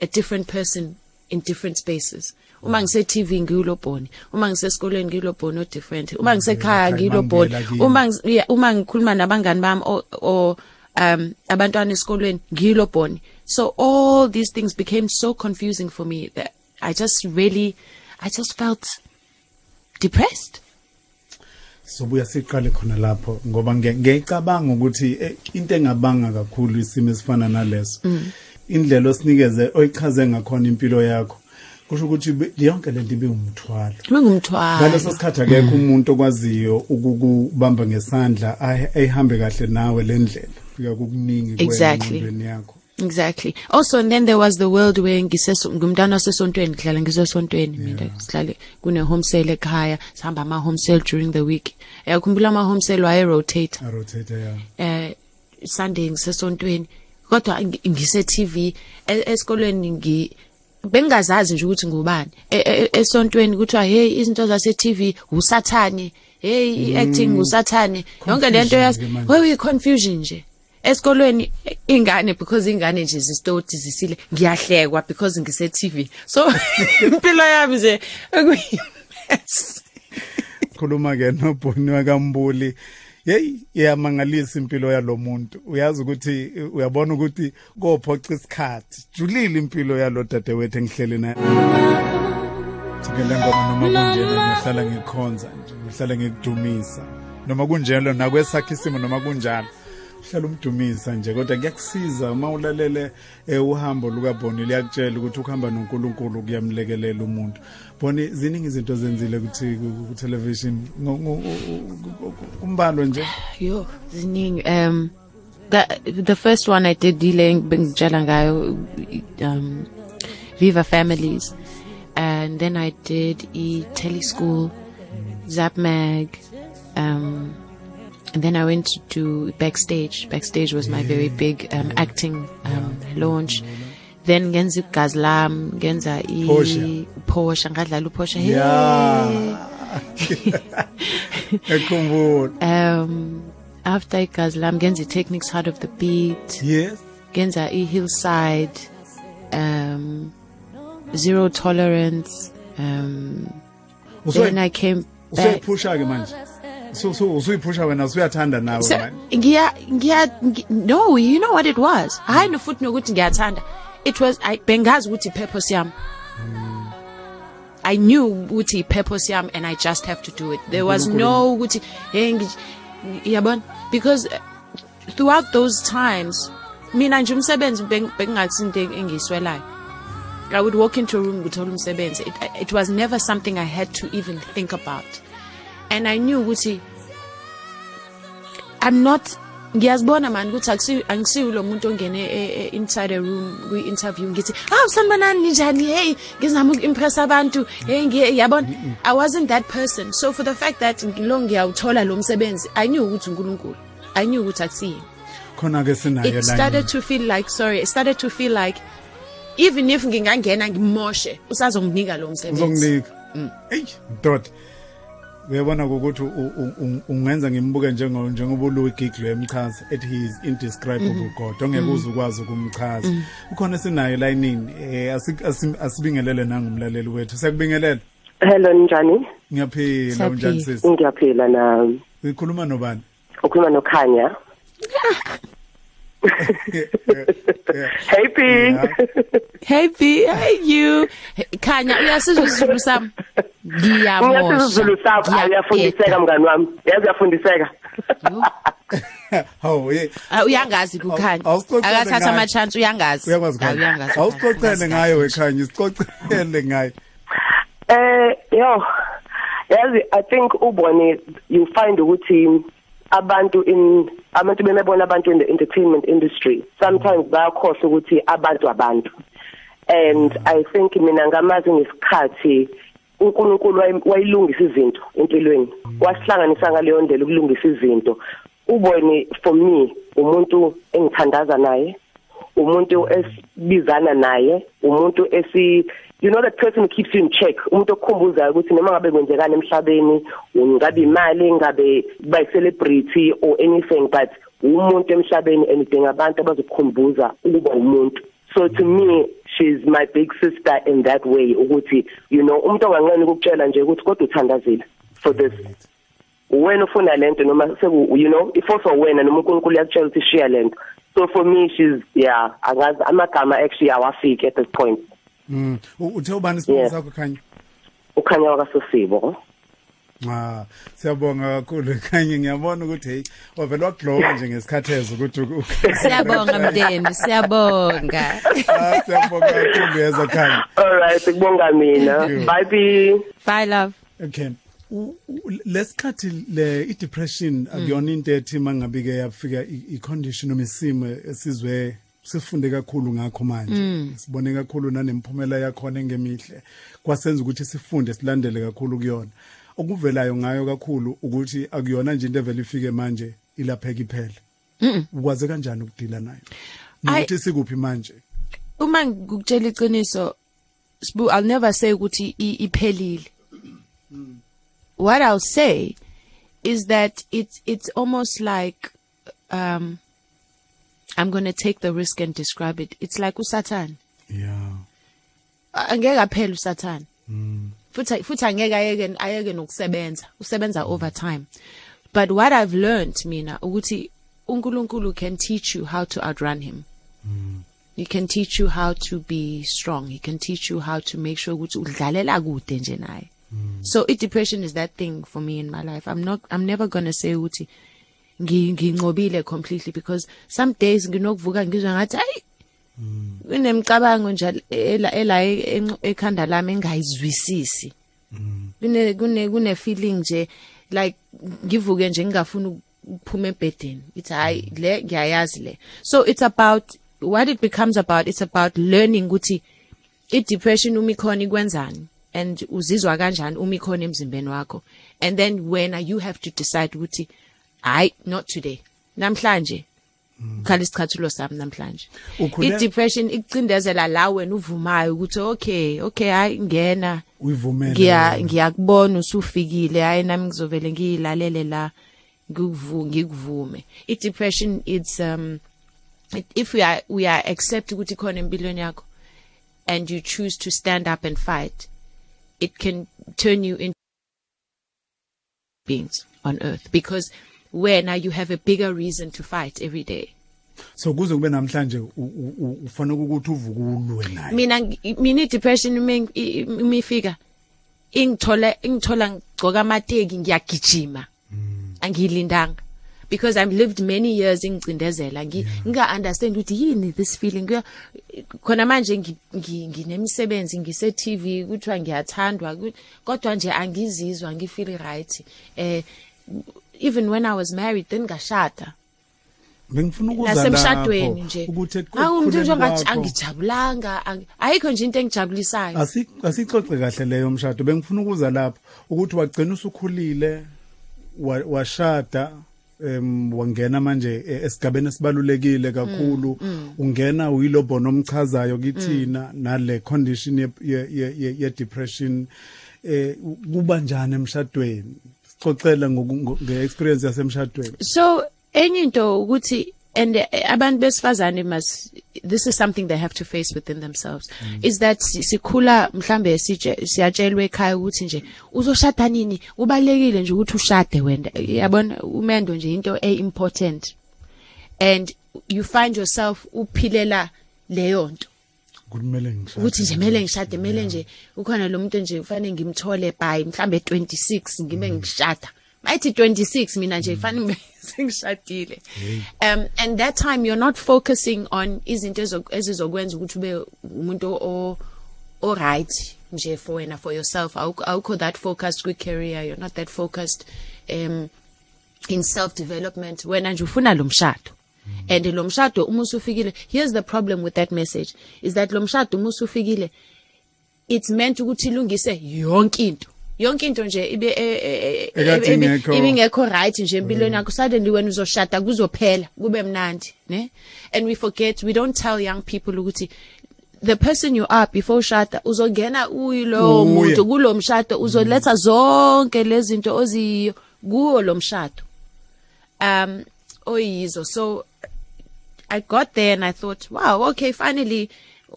Speaker 4: a different person in different spaces. Uma ngise TV ngiyilobhoni uma ngisesikoleni ngiyilobhoni o different. Uma ngisekhaya
Speaker 3: kimi.
Speaker 4: uma uma ngikhuluma nabangani bami o o, um abantwana esikolweni ngiyilobhoni so all these things became so confusing for me that I just really I just felt depressed.
Speaker 3: Sobuya siqale khona lapho ngoba ngiya- ngiyacabanga ukuthi eh, into engabanga kakhulu isimo esifana naleso. Indlela osinikeze oyichaze ngakhona impilo yakho kusho ukuthi be- yonke lento ibe umthwalo
Speaker 4: ngingumthwalo
Speaker 3: ngaleso sikhathi akekho umuntu okwaziyo ukukubamba ngesandla ahe- eyihambe kahle nawe le ndlela. Fika kukuningi kuwena
Speaker 4: Exactly.
Speaker 3: engqondweni yakho.
Speaker 4: Exactly. Also, and then there was the world where ngiseso ngumntwana wasesontweni ngihlala ngisesontweni mina sihlale kune home sale ekhaya sihamba ama home sale during the week. Yakhumbula ama home sale waye rotate.
Speaker 3: arotate ya
Speaker 4: Eh Sunday ngisesontweni. Kodwa ngi- ngise TV e- esikolweni ngi bengazazi nje ukuthi ngubani. E- e- Esontweni kuthiwa hey izinto zase TV usathane. Hey acting usathane. Yonke lento
Speaker 3: manje.
Speaker 4: wewe confusion nje. Esikolweni ingane because ingane nje zistoti zisile ngiyahlekwa because ngise TV so impilo yami nje ekuyimess
Speaker 3: khuluma ke nobhoni wakambuli. Hey iyamangalisa impilo yalomuntu uyazi ukuthi uyabona ukuthi kophoca isikhathi. Julile impilo yalo dadewethu engihlele naye. Thikele ngoma noma kunjena ngihlala ngikhonza nje ngihlala ngikudumisa. Noma kunjalo nakwesakhe isimo noma kunjalo. Hlala umdumisa nje kodwa kuyakusiza uma ulalele eh, uhambo lukaBoni liyakutshela ukuthi ukuhamba noNkulunkulu kuyamlekelela umuntu. Boni ziningi izinto zenzile ukuthi ku- television? Ngo- ngo- umbalo nje?
Speaker 4: Yo, ziningi. Um, the the first one I did dealing bengitshela ngayo um Viva Families, and then I did e tele school, Zap Mag, um, and then I went to backstage. Backstage was my very big um, acting um, launch. Then ngenza igazlam, ngenza i. Porsche, ngadlala uPorsche.
Speaker 3: Yeah ekhumbula
Speaker 4: um after igazlam ngenza i-techniques heart of the beat
Speaker 3: yes
Speaker 4: ngenza i-hillside um zero tolerance um then i came back
Speaker 3: usuyiphusha ke manje so so usuyiphusha wena usuyathanda nawe
Speaker 4: So, ngiya ngiya ngi- no you know what it was? Hayi nofuthi nokuthi ngiyathanda. It was i bengazi ukuthi i-purpose yami I knew ukuthi i-purpose yami and I just have to do it. There was no ukuthi hey yabona? Because uh, throughout those times mina nje umsebenzi bengingathi into engiyiswelayo I would walk into a room ngithola umsebenzi. It, it was never something I had to even think about. And I knew ukuthi I'm not ngiyazibona man ukuthi akusi angisiwo lo muntu ongene e- e- inside a room kwi interview ngithi ah sanibonani ninjani hey ngizama ukuimpress abantu. Hey ngiye yabona I wasn't that person. So for the fact that lo ngiyawuthola lo msebenzi I knew ukuthi uNkulunkulu. I knew ukuthi akusiyini.
Speaker 3: Khona ke sinayo
Speaker 4: it started to feel like sorry it started to feel like even if ngingangena ngimoshe usazonginika lo msebenzi.
Speaker 3: Uzonginika.
Speaker 4: Mm.
Speaker 3: hey dot uyabona ukuthi u- u- u- ungenza ngimbuke njengo njengoba uLouis Giggle emchaza ethi he is indescribable
Speaker 4: Mm-hmm.
Speaker 3: god ongeke uze ukwazi ukumchaza. Ukhona sinayo layinini eh asi- asi- asibingelele nangumlaleli wethu. Sekubingelela
Speaker 5: Hello njani?
Speaker 3: ngiyaphila
Speaker 4: Siyaphila.
Speaker 3: unjani sisi
Speaker 5: Ngiyaphila na?
Speaker 3: Ukhuluma nobani?
Speaker 5: Ukhuluma noKhanya. Hey P.
Speaker 3: Yeah.
Speaker 4: hey B hey you. Khanya uyasizwa isizulu sami ngiyamosha
Speaker 5: Ngiyasizulu sakho ayafundiseka mngani wami. Yazi uyafundiseka.
Speaker 3: hawo ye
Speaker 4: Ah, uyangazi kukhanya
Speaker 3: Awu- awusixoxele
Speaker 4: akathatha
Speaker 3: ngayo.
Speaker 4: ama-chance uyangazi.
Speaker 3: Uyakwazi
Speaker 4: Ah,
Speaker 3: khanya.
Speaker 4: Uyangazi
Speaker 3: awusicocele ngayo wekhanya sicocele ngayo.
Speaker 5: Eh yo. Yazi I think ubone you find ukuthi abantu in abantu bemebona abantu in the entertainment industry sometimes bayakhohlwa ukuthi abantu abantu. And i think mina ngamazi ngesikhathi uNkulunkulu wayi- wayilungisa izinto empilweni. Wasihlanganisa ngaleyo ndlela ukulungisa izinto. Ubone for me umuntu engithandaza naye umuntu esibizana naye umuntu esi you know that person who keeps you in check. Umuntu okukhumbuzayo ukuthi noma ngabe kwenzekani emhlabeni ngabe imali ngabe by celebrity or anything but umuntu emhlabeni and idinga abantu abazokukhumbuza ukuba umuntu. So to me she's my big sister in that way ukuthi you know umuntu ongancane ukutshela nje ukuthi kodwa uthandazile for this. Wena ufuna lento noma seku you know if also wena noma uNkulunkulu yakutshela ukuthi share lento. So for me she's yeah angazi amagama actually awafiki at this point.
Speaker 3: Mm. Uthe ubani isibongo
Speaker 5: Yeah.
Speaker 3: sakho khanya
Speaker 5: ukhanya wakasosibo
Speaker 3: Ah, siyabonga kakhulu kanye ngiyabona ukuthi hey wavela wagloba nje ngesikhathezo ukuthi
Speaker 4: siyabonga mndeni siyabonga
Speaker 3: Ah, siyabonga kakhulu yeza khanya.
Speaker 5: all right kubonga mina bye bye
Speaker 4: bye love
Speaker 3: Okay. Lesikhathi le i depression akuyona into ethi mangabe ke yafika i- condition noma isimo esizwe sifunde kakhulu ngakho manje. Sibone kakhulu nanemphumela yakho ngemihle. Kwasenza ukuthi sifunde silandele kakhulu kuyona. Okuvelayo ngayo kakhulu ukuthi akuyona nje into evela ifike manje ilapheka iphela. Ukwaze kanjani ukudila nayo?
Speaker 4: Ay-
Speaker 3: Ukuthi sikuphi manje?
Speaker 4: uma ngikutshela iqiniso sibu I'll never say ukuthi iphelile what I'll say is that it's it's almost like um I'm going to take the risk and describe it. It's like uSatan
Speaker 3: Yeah.
Speaker 4: angeke aphele uSatan futhi futhi angeke ayeke ayeke nokusebenza. Usebenza overtime. But what i've learned mina ukuthi uNkulunkulu can teach you how to outrun him. He can teach you how to be strong. He can teach you how to make sure ukuthi udlalela kude nje naye. So i depression is that thing for me in my life. I'm not i'm never going to say ukuthi ngi- nginqobile completely because some days nginokuvuka ngizwa ngathi ayi kunemicabango nje ela ela enq- ekhanda lami engayizwisisi. Kune kune kune feeling nje like ngivuke nje ngingafuni ukuphuma ebedeni ithi hayi le ngiyayazi le. So it's about what it becomes about it's about learning ukuthi i depression uma ikhona ikwenzani and uzizwa kanjani uma ikhona emzimbeni wakho. And then when you have to decide ukuthi hayi not today. Namhlanje. Khala isicathulo sami namhlanje.
Speaker 3: Ukhule-
Speaker 4: i depression ikucindezela la wena uvumayo ukuthi okay okay hayi ngena.
Speaker 3: Uyivumele
Speaker 4: ngiya ngiyakubona usufikile hayi nami ngizovele ngiyilalele la ngikuvu ngikuvume. I depression it's um it, if we are we are accept ukuthi khona empilweni yakho and you choose to stand up and fight it can turn you into beings on earth. Because where now you have a bigger reason to fight every day.
Speaker 3: So kuze kube namhlanje u- u- u- ufanele ukuthi uvuke ulwe naye?
Speaker 4: Mina mina i-depression uma ing- i- i- uma ifika ingithola ingithola ngigcoka amateki ngiyagijima. Angiyilindanga. Because i've lived many years ingicindezela. Ngi- nginga understand ukuthi yini this feeling. Khona manje ngi- ngi- nginemisebenzi ngise TV kuthiwa ngiyathandwa kodwa nje angizizwa ngifeel right. Eh even when i was married then ngashada.
Speaker 3: Bengifuna ukuza
Speaker 4: nasemshadweni nje.
Speaker 3: ukuthi
Speaker 4: awu umuntu nje
Speaker 3: ekukhuleni
Speaker 4: ngathi angijabulanga ang- ayikho nje into engijabulisayo.
Speaker 3: Asi- asixoxe kahle leyo mshado. Bengifuna ukuza lapho ukuthi wagcina usukhulile wa- washada em wangena manje e- esigabeni esibalulekile kakhulu. Ungena uyilobho nomchazayo kithina nale condition ye depression eh kuba njani emshadweni? Sixoxela nge-experience yasemshadweni.
Speaker 4: So enye into ukuthi and eh, abantu besifazane must this is something they have to face within themselves. Is that si- sikhula mhlambe sitshe- siyatshelwa ekhaya ukuthi nje uzoshada nini? Kubalekile nje ukuthi ushade wena. Yabona umendo nje into e important and you find yourself uphilela leyo nto.
Speaker 3: Kumele ngishade
Speaker 4: ukuthi nje mele ngishade mele nje ukhona lo muntu nje kufanele ngimthole by mhlambe 26 ngibe ngishada. Mayithi 26 mina nje kufanele ngibe sengishadile. Um and that time you're not focusing on izinto ezizokwenza ukuthi ube umuntu o o right nje for wena for yourself. Awukho that focused kwi career you're not that focused um in self development wena nje ufuna lo mshado. And lo mshado uma usufikile here's the problem with that message is that lo mshado uma usufikile it's meant ukuthi ilungise yonke into. Yonke into nje ibe e- e- e-
Speaker 3: Ekade
Speaker 4: ibe-
Speaker 3: ingekho.
Speaker 4: ibe ingekho right nje empilweni yakho. Suddenly wena uzoshada kuzophela kube mnandi ne? And we forget we don't tell young people ukuthi the person you are before ushada uzongena uyilo
Speaker 3: Uye.
Speaker 4: muntu kulo mshado uzoletha zonke lezi zinto oziyo kuwo lo mshado. Um oyizo. So I got there and I thought, wow, okay, finally,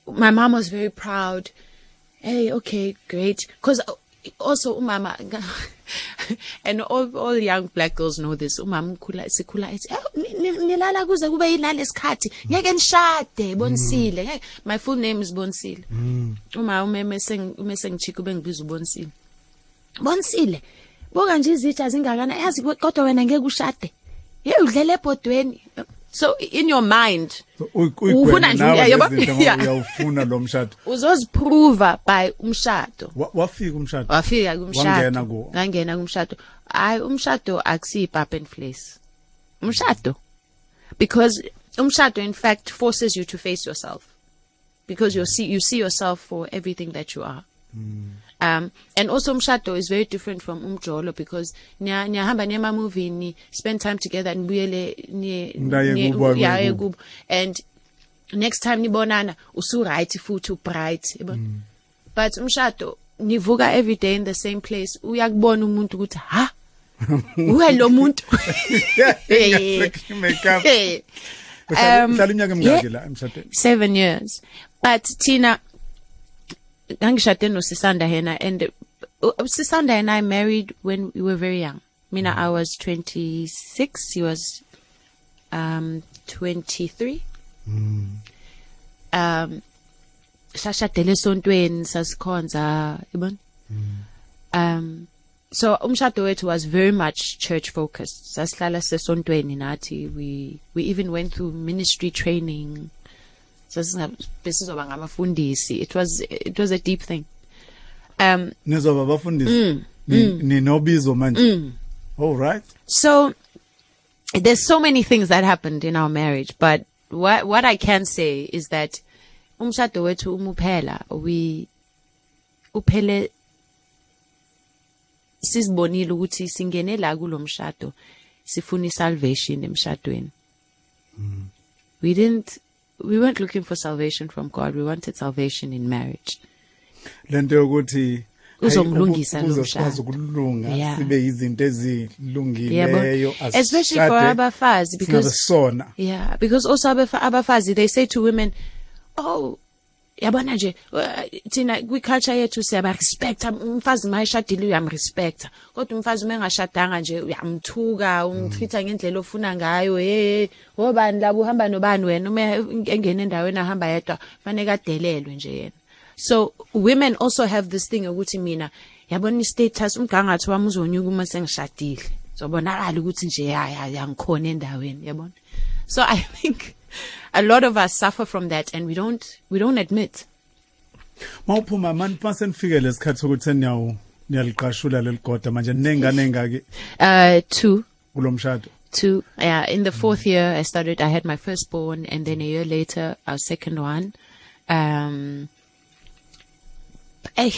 Speaker 4: my mom was very proud. Hey, okay, great. Because also, umama, and all, all young black girls know this. Umama ukhula sikhula ethi, "Eh, ni- ni- nilala kuze kube yilale isikhathi. Ngeke nishade, Bonisile. Ngeke- My full name is Bonisile. Uma umeme seng ume sengichika ube ngibiza uBonisile. Bonisile. Boka nje izitsha zingakana yazi kodwa wena ngeke ushade. Hey udlele ebhodweni. So in your mind Ufuna nje, yabo?
Speaker 3: uyawufuna lo mshado
Speaker 4: uzoziprova by umshado.
Speaker 3: Wa- wafika umshado
Speaker 4: Wafika
Speaker 3: Wangena
Speaker 4: kumshado. Ngangena kumshado. Hayi umshado akusiyi pap and place. Umshado. Because umshado in fact forces you to face yourself. Because you see you see yourself for everything that you are. Um, and also umshado is very different from umjolo because niya niyahamba niya movie ni spend time together nibuyele ni
Speaker 3: Niye
Speaker 4: ni-
Speaker 3: kubo,
Speaker 4: and next time nibonana usu right futhi u bright yabo but umshado nivuka every day in the same place. Uyakubona umuntu ukuthi ha? Uwe lo muntu? Um, yeah.
Speaker 3: emingaki la emshadweni.
Speaker 4: Seven years. But Tina ngangishade no Sisanda hena and uh, Sisanda and I married when we were very young. Mina I was 26 he was um 23 um sashadele esontweni sasikhonza yabona? Um so umshado wethu was very much church focused. Sasihlala sesontweni nathi we we even went through ministry training. sasinga besizoba ngamafundisi it was it was a deep thing. Um
Speaker 3: nizoba abafundisi Ni- ninobizo manje? All right.
Speaker 4: So there's so many things that happened in our marriage but what what I can say is that umshado wethu umuphela. We uphele sizibonile ukuthi singene la kulomshado sifuna isalvation emshadweni. We didn't we weren't looking for salvation from God we wanted salvation in marriage
Speaker 3: lento yokuthi
Speaker 4: Uzomlungisa
Speaker 3: hayi,
Speaker 4: lo
Speaker 3: ukuze sikwazi
Speaker 4: mshado.
Speaker 3: ukulunga
Speaker 4: Yeah.
Speaker 3: sibe izinto ezilungileyo
Speaker 4: especially for abafazi because
Speaker 3: sona
Speaker 4: Yeah, because also abafa- abafazi they say to women, "Oh, yabona nje uh, thina kwi culture yethu siyaba respect umfazi mayishadile uyamrespect kodwa umfazi uma engashadanga nje uyamthuka umtreata ngendlela ofuna ngayo hey wobani labo uhamba nobani wena? Uma engena endaweni ahamba yedwa fanele kadelelwe nje yena. So women also have this thing ukuthi mina yabona istatus umgangatho wami uzonyuka uma sengishadile. Zobonakala ukuthi nje ya ya ya ngikhona endaweni yabona? So i think a lot of us suffer from that and we don't we don't admit.
Speaker 3: Mawuphuma manje mase nifike lesikhathi sokuthi seniyawu niyaliqashula leligoda manje nengane engaki
Speaker 4: uh two.
Speaker 3: Kulomshado?
Speaker 4: Two yeah. In the fourth year i started i had my firstborn and then a year later our second one. Um I,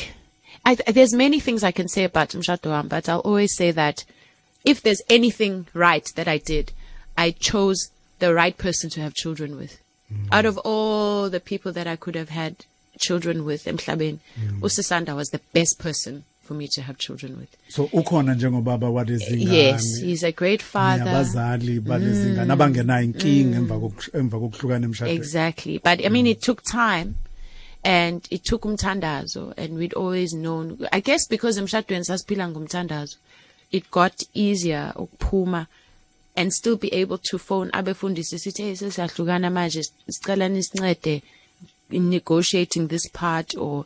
Speaker 4: I there's many things i can say about mshado wami, but i'll always say that if there's anything right that i did i chose the right person to have children with. Out of all the people that i could have had children with emhlabeni usisanda was the best person for me to have children with.
Speaker 3: So ukhona njengobaba walezingane
Speaker 4: yes he's a great father.
Speaker 3: abazali balezingane abangenayo inkinga emva kokush- emva kokuhlukana emshadweni.
Speaker 4: Exactly. But I mean, it took time and it took umtandazo and we'd always known, I guess because emshadweni sasiphila ngumtandazo, it got easier ukuphuma and still be able to phone abefundisi sithi sesiyahlukana manje sicela nisincede in negotiating this part or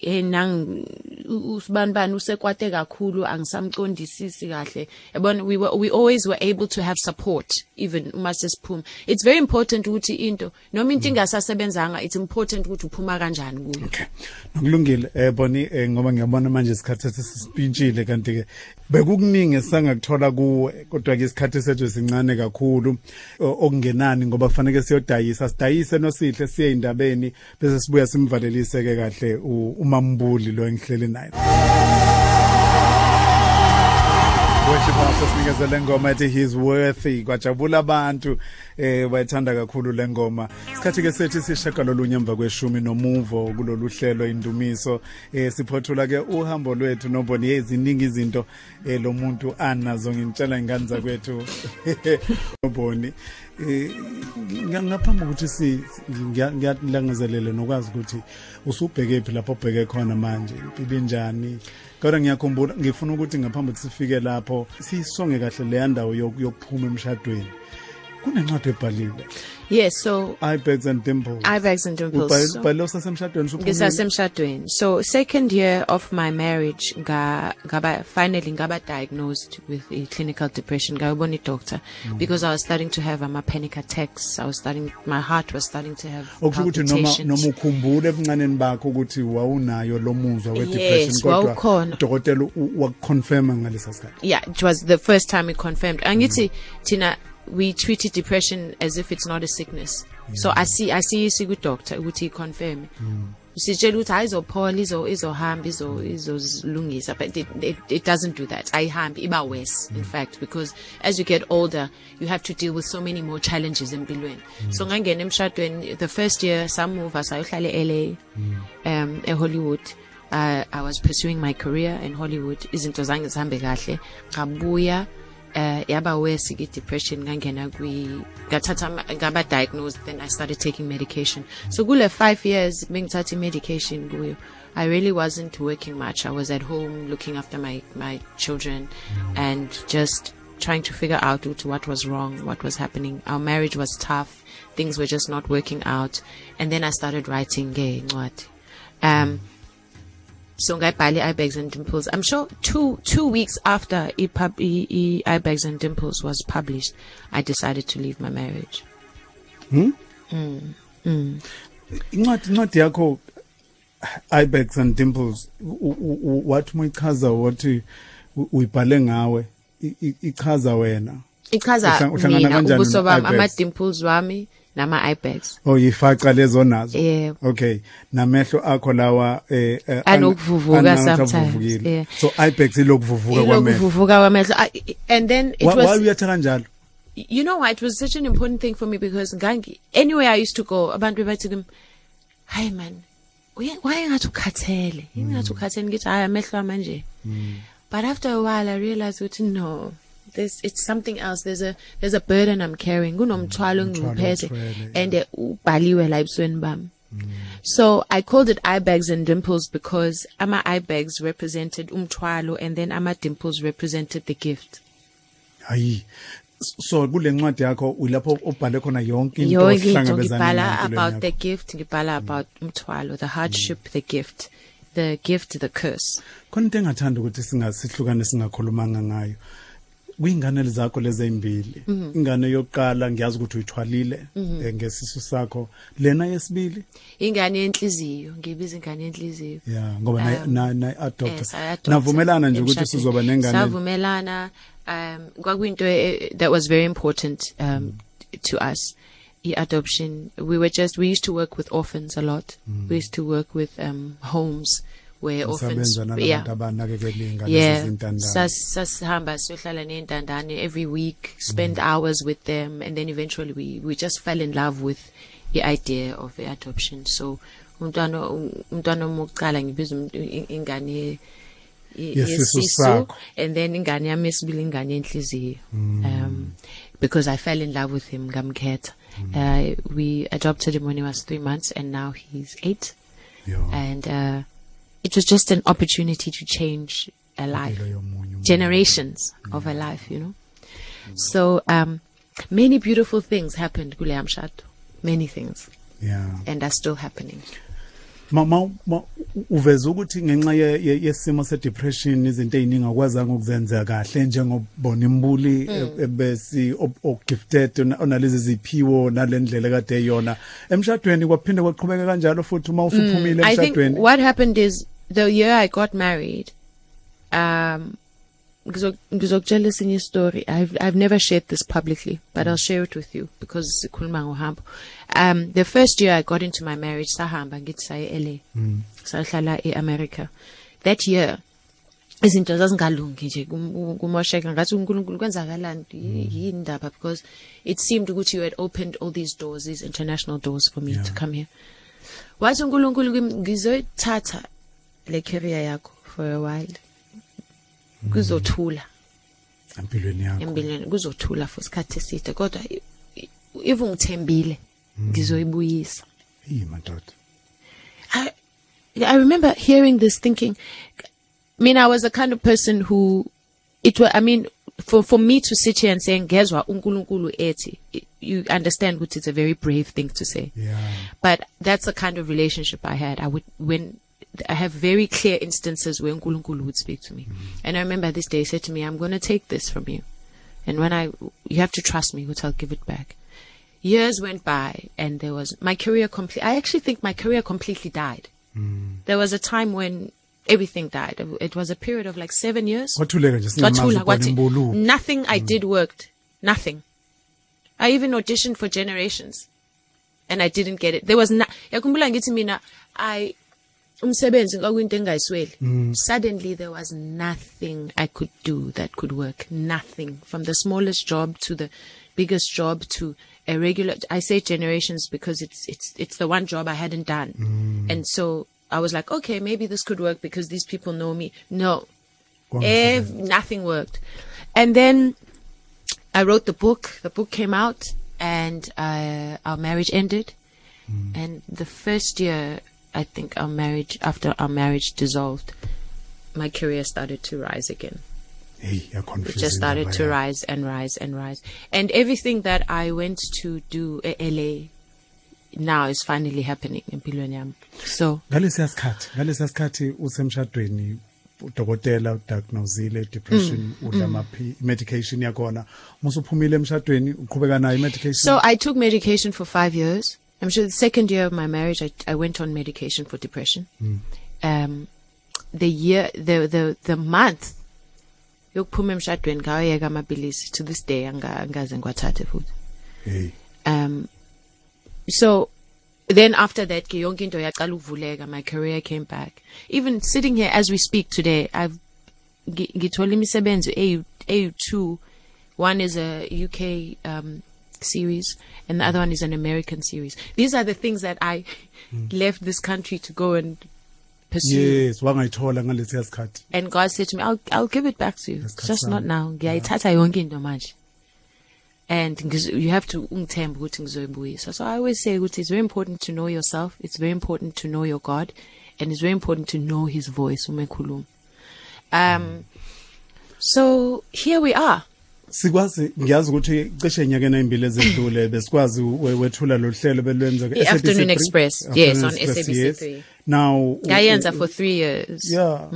Speaker 4: eh nang usibanibani usekwate kakhulu angisamqondisisi kahle. Yabona we were we always were able to have support even uma sesiphuma it's very important ukuthi into noma into ingasasebenzanga it's important ukuthi uphuma kanjani kuyo.
Speaker 3: Okay. Nokulungile eh boni eh, ngoba ngiyabona manje isikhathi sethu sisipintshile kanti ke bekukuningi sangakuthola kuwe kodwa ke isikhathi sethu sincane kakhulu okungenani ngoba kufanele siyodayisa sidayise nosihle siye indabeni bese sibuya simvalelise ke kahle u- umambuli lo engihleli naye. House sinikeze le ngoma ethi he's worthy. Kwajabula abantu. Eh bayithanda kakhulu le ngoma. Isikhathi ke sethi sishaka lolunye emva kweshumi nomuvo kulolu hlelo indumiso. Eh siphothula ke uhambo lwethu noboni eziningi izinto eh lo muntu anazo. Ngintshela ingane zakwethu noboni eh nga- ngaphambi ukuthi si ngiya- ngiyalangazelele nokwazi ukuthi usubheke phi lapho ubheke khona manje impilo injani kodwa ngiyakhumbula ngifuna ukuthi ngaphambi ukuthi sifike lapho siyisonge kahle leya ndawo yok- yokuphuma emshadweni. Kunencwadi ebhaliwe.
Speaker 4: Yes so
Speaker 3: ibegs and dimples
Speaker 4: Ibex and Dimples.
Speaker 3: Usasemshadweni usuphumile?
Speaker 4: ngisasemshadweni. So second year of my marriage nga ngaba finally ngaba diagnosed with a clinical depression. Ngayobona i-doctor because i was starting to have ama panic attacks. I was starting my heart was starting to have
Speaker 3: ukuthi noma noma ukhumbule ebuncaneni bakho ukuthi wawunayo lo muzwa we-depression
Speaker 4: Yes,
Speaker 3: kodwa u- wakuconfirma ngalesa sikhathi.
Speaker 4: Yeah it was the first time we confirmed. Angithi tina we treated depression as if it's not a sickness. So asi asiyisi kwi-doctor ukuthi iconfirm. Sitshela ukuthi hayi izophola izo izohamba izo izozilungisa but it, it, it doesn't do that. Ayihambi iba worse in fact because as you get older you have to deal with so many more challenges empilweni. So ngangena emshadweni the first year samuva sayohlala e-LA um eHollywood. Uh, I was pursuing my career in Hollywood. Izinto zange zihambe kahle. Ngabuya uh, yaba worse ke depression ngangena kwi ngathatha ngaba diagnosed then I started taking medication. So kule 5 years bengithatha medication kuyo I really wasn't working much. I was at home looking after my my children and just trying to figure out what was wrong what was happening. Our marriage was tough. Things were just not working out. And then I started writing ngeencwadi um so ngayibhala i-Ibex and Dimples. I'm sure two two weeks after i pub i- i- iBags and Dimples was published, I decided to leave my marriage.
Speaker 3: incwadi incwadi yakho Ibex and Dimples. Wathi uyichaza wathi uyibhale ngawe ichaza wena.
Speaker 4: Ichaza mina ubuso bami ama dimples wami nama iBags.
Speaker 3: oh yifaca lezo nazo?
Speaker 4: Yebo.
Speaker 3: okay. Namehlo akho lawa eh eh,
Speaker 4: Anokuvuvuka sometimes,
Speaker 3: so Ibex ilokuvuvuka kwamehlo.
Speaker 4: Ilokuvuvuka kwamehlo. And then it
Speaker 3: Why- why
Speaker 4: was
Speaker 3: uyatha kanjalo?
Speaker 4: You know what it was such an important thing for me because ngangi anywhere I used to go abantu bathi kimi hi man why engathi ukhathele? Engathi ukhathele ngithi hayi amehlo manje but after a while I realized ukuthi no. There's it's something else. There's a there's a burden I'm carrying. Kunomthwalo engiphethe
Speaker 3: othwele,
Speaker 4: and ubhaliwe la ebusweni bami. So I called it eye bags and dimples because ama eye bags represented umthwalo and then ama dimples represented the gift.
Speaker 3: hayi. So kule ncwadi yakho ulapho ubhale khona yonke into ohlangabezana
Speaker 4: ngibhala
Speaker 3: nayo empilweni
Speaker 4: about the gift ngibhala about umthwalo the hardship the gift the gift the curse.
Speaker 3: Into engathanda ukuthi singasihlukane singakhulumanga ngayo. Kuyingane zakho lezi ezimbili ingane yokuqala ngiyazi ukuthi uyithwalile eh, ngesisu sakho. Lena yesibili?
Speaker 4: Ingane yenhliziyo ngibiza ingane yenhliziyo.
Speaker 3: Ya ngoba na na, na adopt navumelana nje ukuthi sizoba nengane
Speaker 4: savumelana um kwakuyinto eh, that was very important um to us. I-adoption we were just we used to work with orphans a lot. We used to work with um homes. where orphans
Speaker 3: sabenza
Speaker 4: yeah. yeah. sasihamba siyohlala ney'ntandane every week spend hours with them and then eventually we we just fell in love with the idea of adoption. So umntwana umntwana omukuqala ngibiza i- ingane ye- ye-
Speaker 3: Yesisu
Speaker 4: and then ingane yami yesibili ingane yenhliziyo. Um because I fell in love with him ngamkhetha. Uh, we adopted him when he was 3 months and now he's 8
Speaker 3: Yo,
Speaker 4: and uh, it was just an opportunity to change a life. generations of a life you know? So um many beautiful things happened kule mshado many things.
Speaker 3: Yeah.
Speaker 4: And are still happening.
Speaker 3: Mama ma, uveza ukuthi ngenxa ye- ye- yesimo se depression izinto eziningi akwazanga ukuzenza kahle njengobona imbuli
Speaker 4: Mm.
Speaker 3: e- besi ob- o gifted ona- onalezi ziphiwo nalendlela kade yona. Emshadweni kwaphinde kwaqhubeka kanjalo futhi uma usuphumile
Speaker 4: I think
Speaker 3: emshadweni.
Speaker 4: what happened is the year I got married, um, ngizo- ngizokutshela esinye story. I've I've never shared this publicly, but I'll share it with you because sikhuluma ngohambo. Um, the first year I got into my marriage, sahamba ngithi saye LA, sahlala eAmerica. That year, izinto zazingalungi nje kum- kumosheka ngathi uNkulunkulu kwenzakalani yi- yini indaba because it seemed ukuthi you had opened all these doors these international doors for me
Speaker 3: Yeah.
Speaker 4: to come here wathi uNkulunkulu ngizoyithatha le career yakho for a while. Kuzothula.
Speaker 3: Empilweni yakho.
Speaker 4: Empilweni kuzothula for isikhathi eside kodwa if ungithembile ngizoyibuyisa.
Speaker 3: Hey madoda.
Speaker 4: I, I remember hearing this thinking, I mean, I was the kind of person who, it was, I mean, for, for me to sit here and say, ngezwa unkulunkulu ethi, you understand what it's a very brave thing to say.
Speaker 3: yeah.
Speaker 4: But that's the kind of relationship I had. I would, when, I have very clear instances where Nkulunkulu would speak to me. And I remember this day he said to me, I'm going to take this from you. And when I, you have to trust me, which I'll give it back. Years went by and there was, my career complete, I actually think my career completely died. There was a time when everything died. It was a period of like seven years. Nothing I did worked. Nothing. I even auditioned for generations. And I didn't get it. There was not, yakhumbula ngithi mina, I, umsebenzi kwakuyinto engayisweli. Suddenly there was nothing I could do that could work. Nothing. From the smallest job to the biggest job to a regular, I say generations because it's, it's, it's the one job I hadn't done. And so I was like, okay, maybe this could work because these people know me. No, Ev- nothing worked. And then I wrote the book. The book came out, and uh, our marriage ended. And the first year, I think our marriage, after our marriage dissolved, my career started to rise again.
Speaker 3: hey
Speaker 4: It just started to rise and rise and rise. And everything that I went to do at LA, now is finally happening empilweni yami so
Speaker 3: ngalesi sikhathi ngalesi sikhathi usemshadweni udokotela udiagnosile depression udla maphi medication yakhona musuphumile emshadweni uqhubeka nayo medication
Speaker 4: So I took medication for five years. I'm sure the second year of my marriage, I, I went on medication for depression. Um, the year, the the the month yokuphuma emshadweni ngawayeka amapilisi to this day anga- angaze ngiwathathe futhi.
Speaker 3: hey
Speaker 4: Um, so then after that, ke yonke into yaqala ukuvuleka. My career came back. Even sitting here as we speak today, I've ngi- ngithola imisebenzi eyu eyu2 one is a UK um series and the other one is an American series. These are the things that I left this country to go and pursue.
Speaker 3: Yes wangayithola ngalesi sikhathi.
Speaker 4: And God said to me I'll I'll give it back to you.
Speaker 3: Ngesikhathi
Speaker 4: just not now. Ngiyayithatha yonke into manje. And you have to ungithemba ukuthi ngizoyibuyisa so I always say ukuthi it's very important to know yourself. It's very important to know your God. And it's very important to know his voice uma ekhuluma. Um so here we are.
Speaker 3: Sikwazi ngiyazi ukuthi cishe enyakeni ezimbili ezedlule besikwazi we- wethula lo hlelo belwenza
Speaker 4: The Afternoon Express. Yes, on SABC three.
Speaker 3: now
Speaker 4: ngayenza for 3 years.
Speaker 3: Yeah.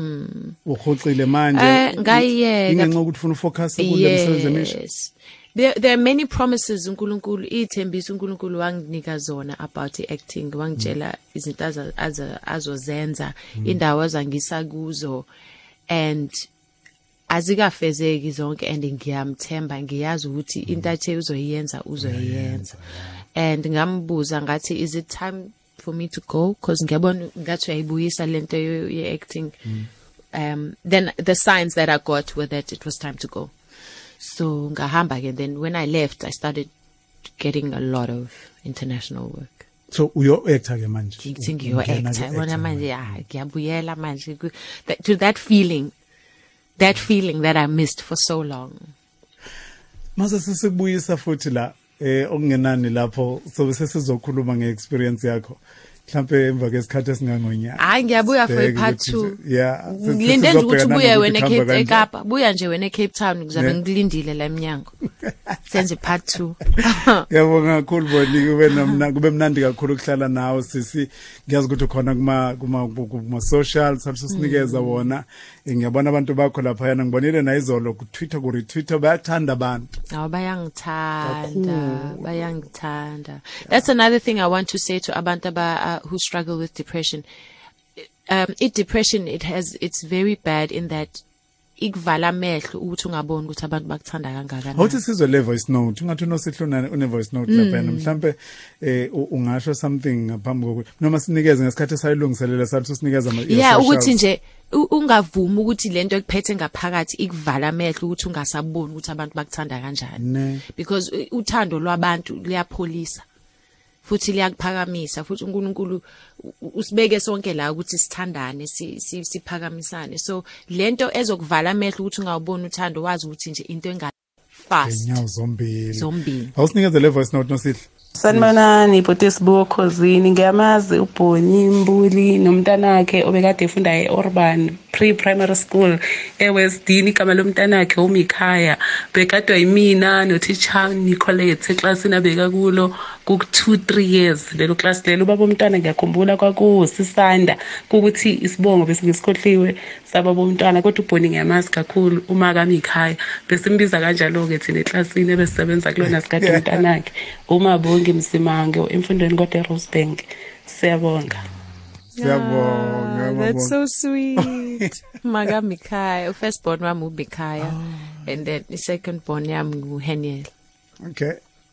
Speaker 3: Uhoxile manje.
Speaker 4: Eh, ngayiyeka.
Speaker 3: ingenxa ukuthi ufuna ufocus kule msebenzi emisha
Speaker 4: there, there are many promises uNkulunkulu ithembiso uNkulunkulu wanginika zona about i-acting. Wangitshela izinto aza- aza- azozenza indawo azangisa kuzo. And azikafezeki zonke and ngiyamthemba ngiyazi ukuthi into athe uzoyenza uzoyenza. And ngambuza ngathi is it time for me to go? Because ngiyabona ngathi uyayibuyisa lento ye- ye-acting. Um then the signs that i got were that it was time to go. So ngahamba ke then when i left i started getting a lot of international work.
Speaker 3: So uyo actor ke manje?
Speaker 4: Ngithi yabona
Speaker 3: actor.
Speaker 4: Manje ya ngiyabuyela manje. To that feeling that feeling that i missed for so long.
Speaker 3: Mase sisibuyisa futhi la eh okungenani lapho sobe sesizokhuluma ngeexperience yakho. Mhlambe emva kwesikhathi esingangonyaka
Speaker 4: hayi ngiyabuya for
Speaker 3: Sibheke
Speaker 4: i-part
Speaker 3: ukuthi
Speaker 4: two.
Speaker 3: nje- yeah, se-
Speaker 4: ngilinde nje ukuthi
Speaker 3: sizobheka
Speaker 4: ubuye
Speaker 3: nanokuthi
Speaker 4: wena
Speaker 3: kuhamba
Speaker 4: Cape-
Speaker 3: kanjani.
Speaker 4: ekapa. Buya nje wena ecape town ngizabe
Speaker 3: Yeah.
Speaker 4: ngikulindile la emnyango. Senze part two.
Speaker 3: Ngiyabonga kakhulu Boni kube namna kube mnandi kakhulu ukuhlala nawe sisi. Ngiyazi ukuthi ukhona kuma kuma kuma social sasinikeza wona. Eh, ngiyabona abantu bakho lapha yana ngibonile na izolo ku Twitter ku retweet bayathanda abantu.
Speaker 4: Awu bayangithanda bayangithanda. That's another thing i want to say to abantu aba, uh, who struggle with depression. Um it depression it has it's very bad in that ikuvala amehlo ukuthi ungaboni ukuthi abantu bakuthanda kangakanani
Speaker 3: awuthi sizwe le voice note ungathi unosihlona une voice note lapha yana mhlambe eh u- ungasho something ngaphambi kokuthi noma sinikeze ngesikhathi sayilungiselela sathi usinikeza ama
Speaker 4: yeah
Speaker 3: your
Speaker 4: ukuthi
Speaker 3: socials.
Speaker 4: nje u- ungavumi ukuthi lento ekuphethe ngaphakathi ikuvala amehlo ukuthi ungasaboni ukuthi abantu bakuthanda kanjani
Speaker 3: Ne.
Speaker 4: because uh, uthando lwabantu liyapholisa futhi liyakuphakamisa futhi uNkulunkulu usibeke sonke la ukuthi sithandane si- si- siphakamisane. So lento ezokuvala amehlo ukuthi ungawuboni uthando wazi ukuthi nje into enga fast
Speaker 3: ngenyawo zombili.
Speaker 4: Zombili.
Speaker 3: Awusinikeze le voice note nosihle
Speaker 6: Sanibonani bhuti Sibuko Khosini ngiyamazi uBhoni Mbuli nomntanakhe obekade efunda eUrban Pre-Primary School eWestdene igama lomntanakhe uMikhaya. Bekadwa yimina noteacher Nicolette eclassini abeka kulo ku 2 3 years. Lelo class lelo ubaba umntwana ngiyakhumbula kwakusisanda ukuthi isibongo bese ngisikhohliwe sababa umntwana kodwa uBhoni ngiyamazi kakhulu uma kaMikhaya. Besimbiza kanjalo ke thina eclassini ebesebenza kulona sikade umntanakhe. Uma bonke msimange emfundweni kodwa eRosebank. Siyabonga.
Speaker 3: Siyabonga
Speaker 4: Ah, that's so sweet. Maga Mikhaya first born wami uMikhaya and then the second born yami nguHeniel
Speaker 3: okay.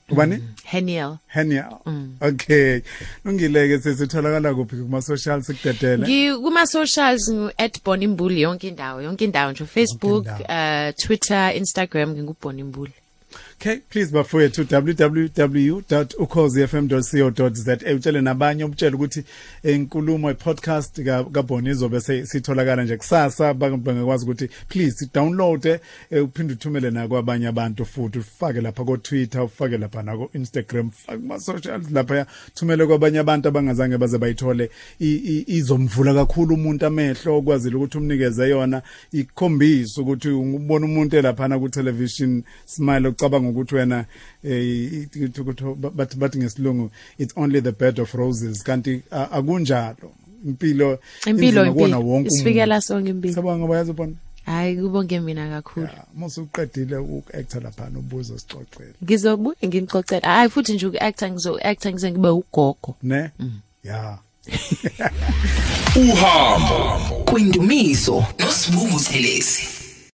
Speaker 3: Ubani?
Speaker 4: Heniel
Speaker 3: Henia okay. Ungileke sesitholakala kuphi kuma social sikudedele
Speaker 4: ngi kuma socials ngu @bonimbuli yonke indawo yonke indawo nje Facebook uh Twitter Instagram ngingubonimbuli
Speaker 3: okay please bafowethu www.ukhozifm.co.za utshele nabanye ubutshele ukuthi inkulumo podcast ka- kaboni izobe se- sitholakala nje kusasa. Bang- bangakwazi ukuthi please download eh, uphinde uthumele na kwabanye abantu futhi. Ufake lapha ko Twitter ufake lapha na ko Instagram ufake kuma socials lapha thumele kwabanye abantu abangazange baze bayithole. Izomvula kakhulu umuntu amehlo okwazile ukuthi umnikeze yona. Ikhombisa ukuthi ubona umuntu elaphana ku television smile ucabanga ucabanga ukuthi wena eh bathi bathi ngesilungu it's only the bed of roses. Kanti akunjalo. Impilo
Speaker 4: impilo impilo.
Speaker 3: wonke
Speaker 4: isifikela sonke impilo.
Speaker 3: Sabanga ngoba yazibona.
Speaker 4: Hayi kubonke mina kakhulu.
Speaker 3: Ya mase uqedile uku-actor lapha ubuzo sixoxele
Speaker 4: ngizobuye ngimxoxela hayi futhi nje uku-actor ngizo-actor ngize ngibe ugogo.
Speaker 3: Ne? Ya.
Speaker 1: Uhambo.
Speaker 2: Kwindumiso nosibungu thelezi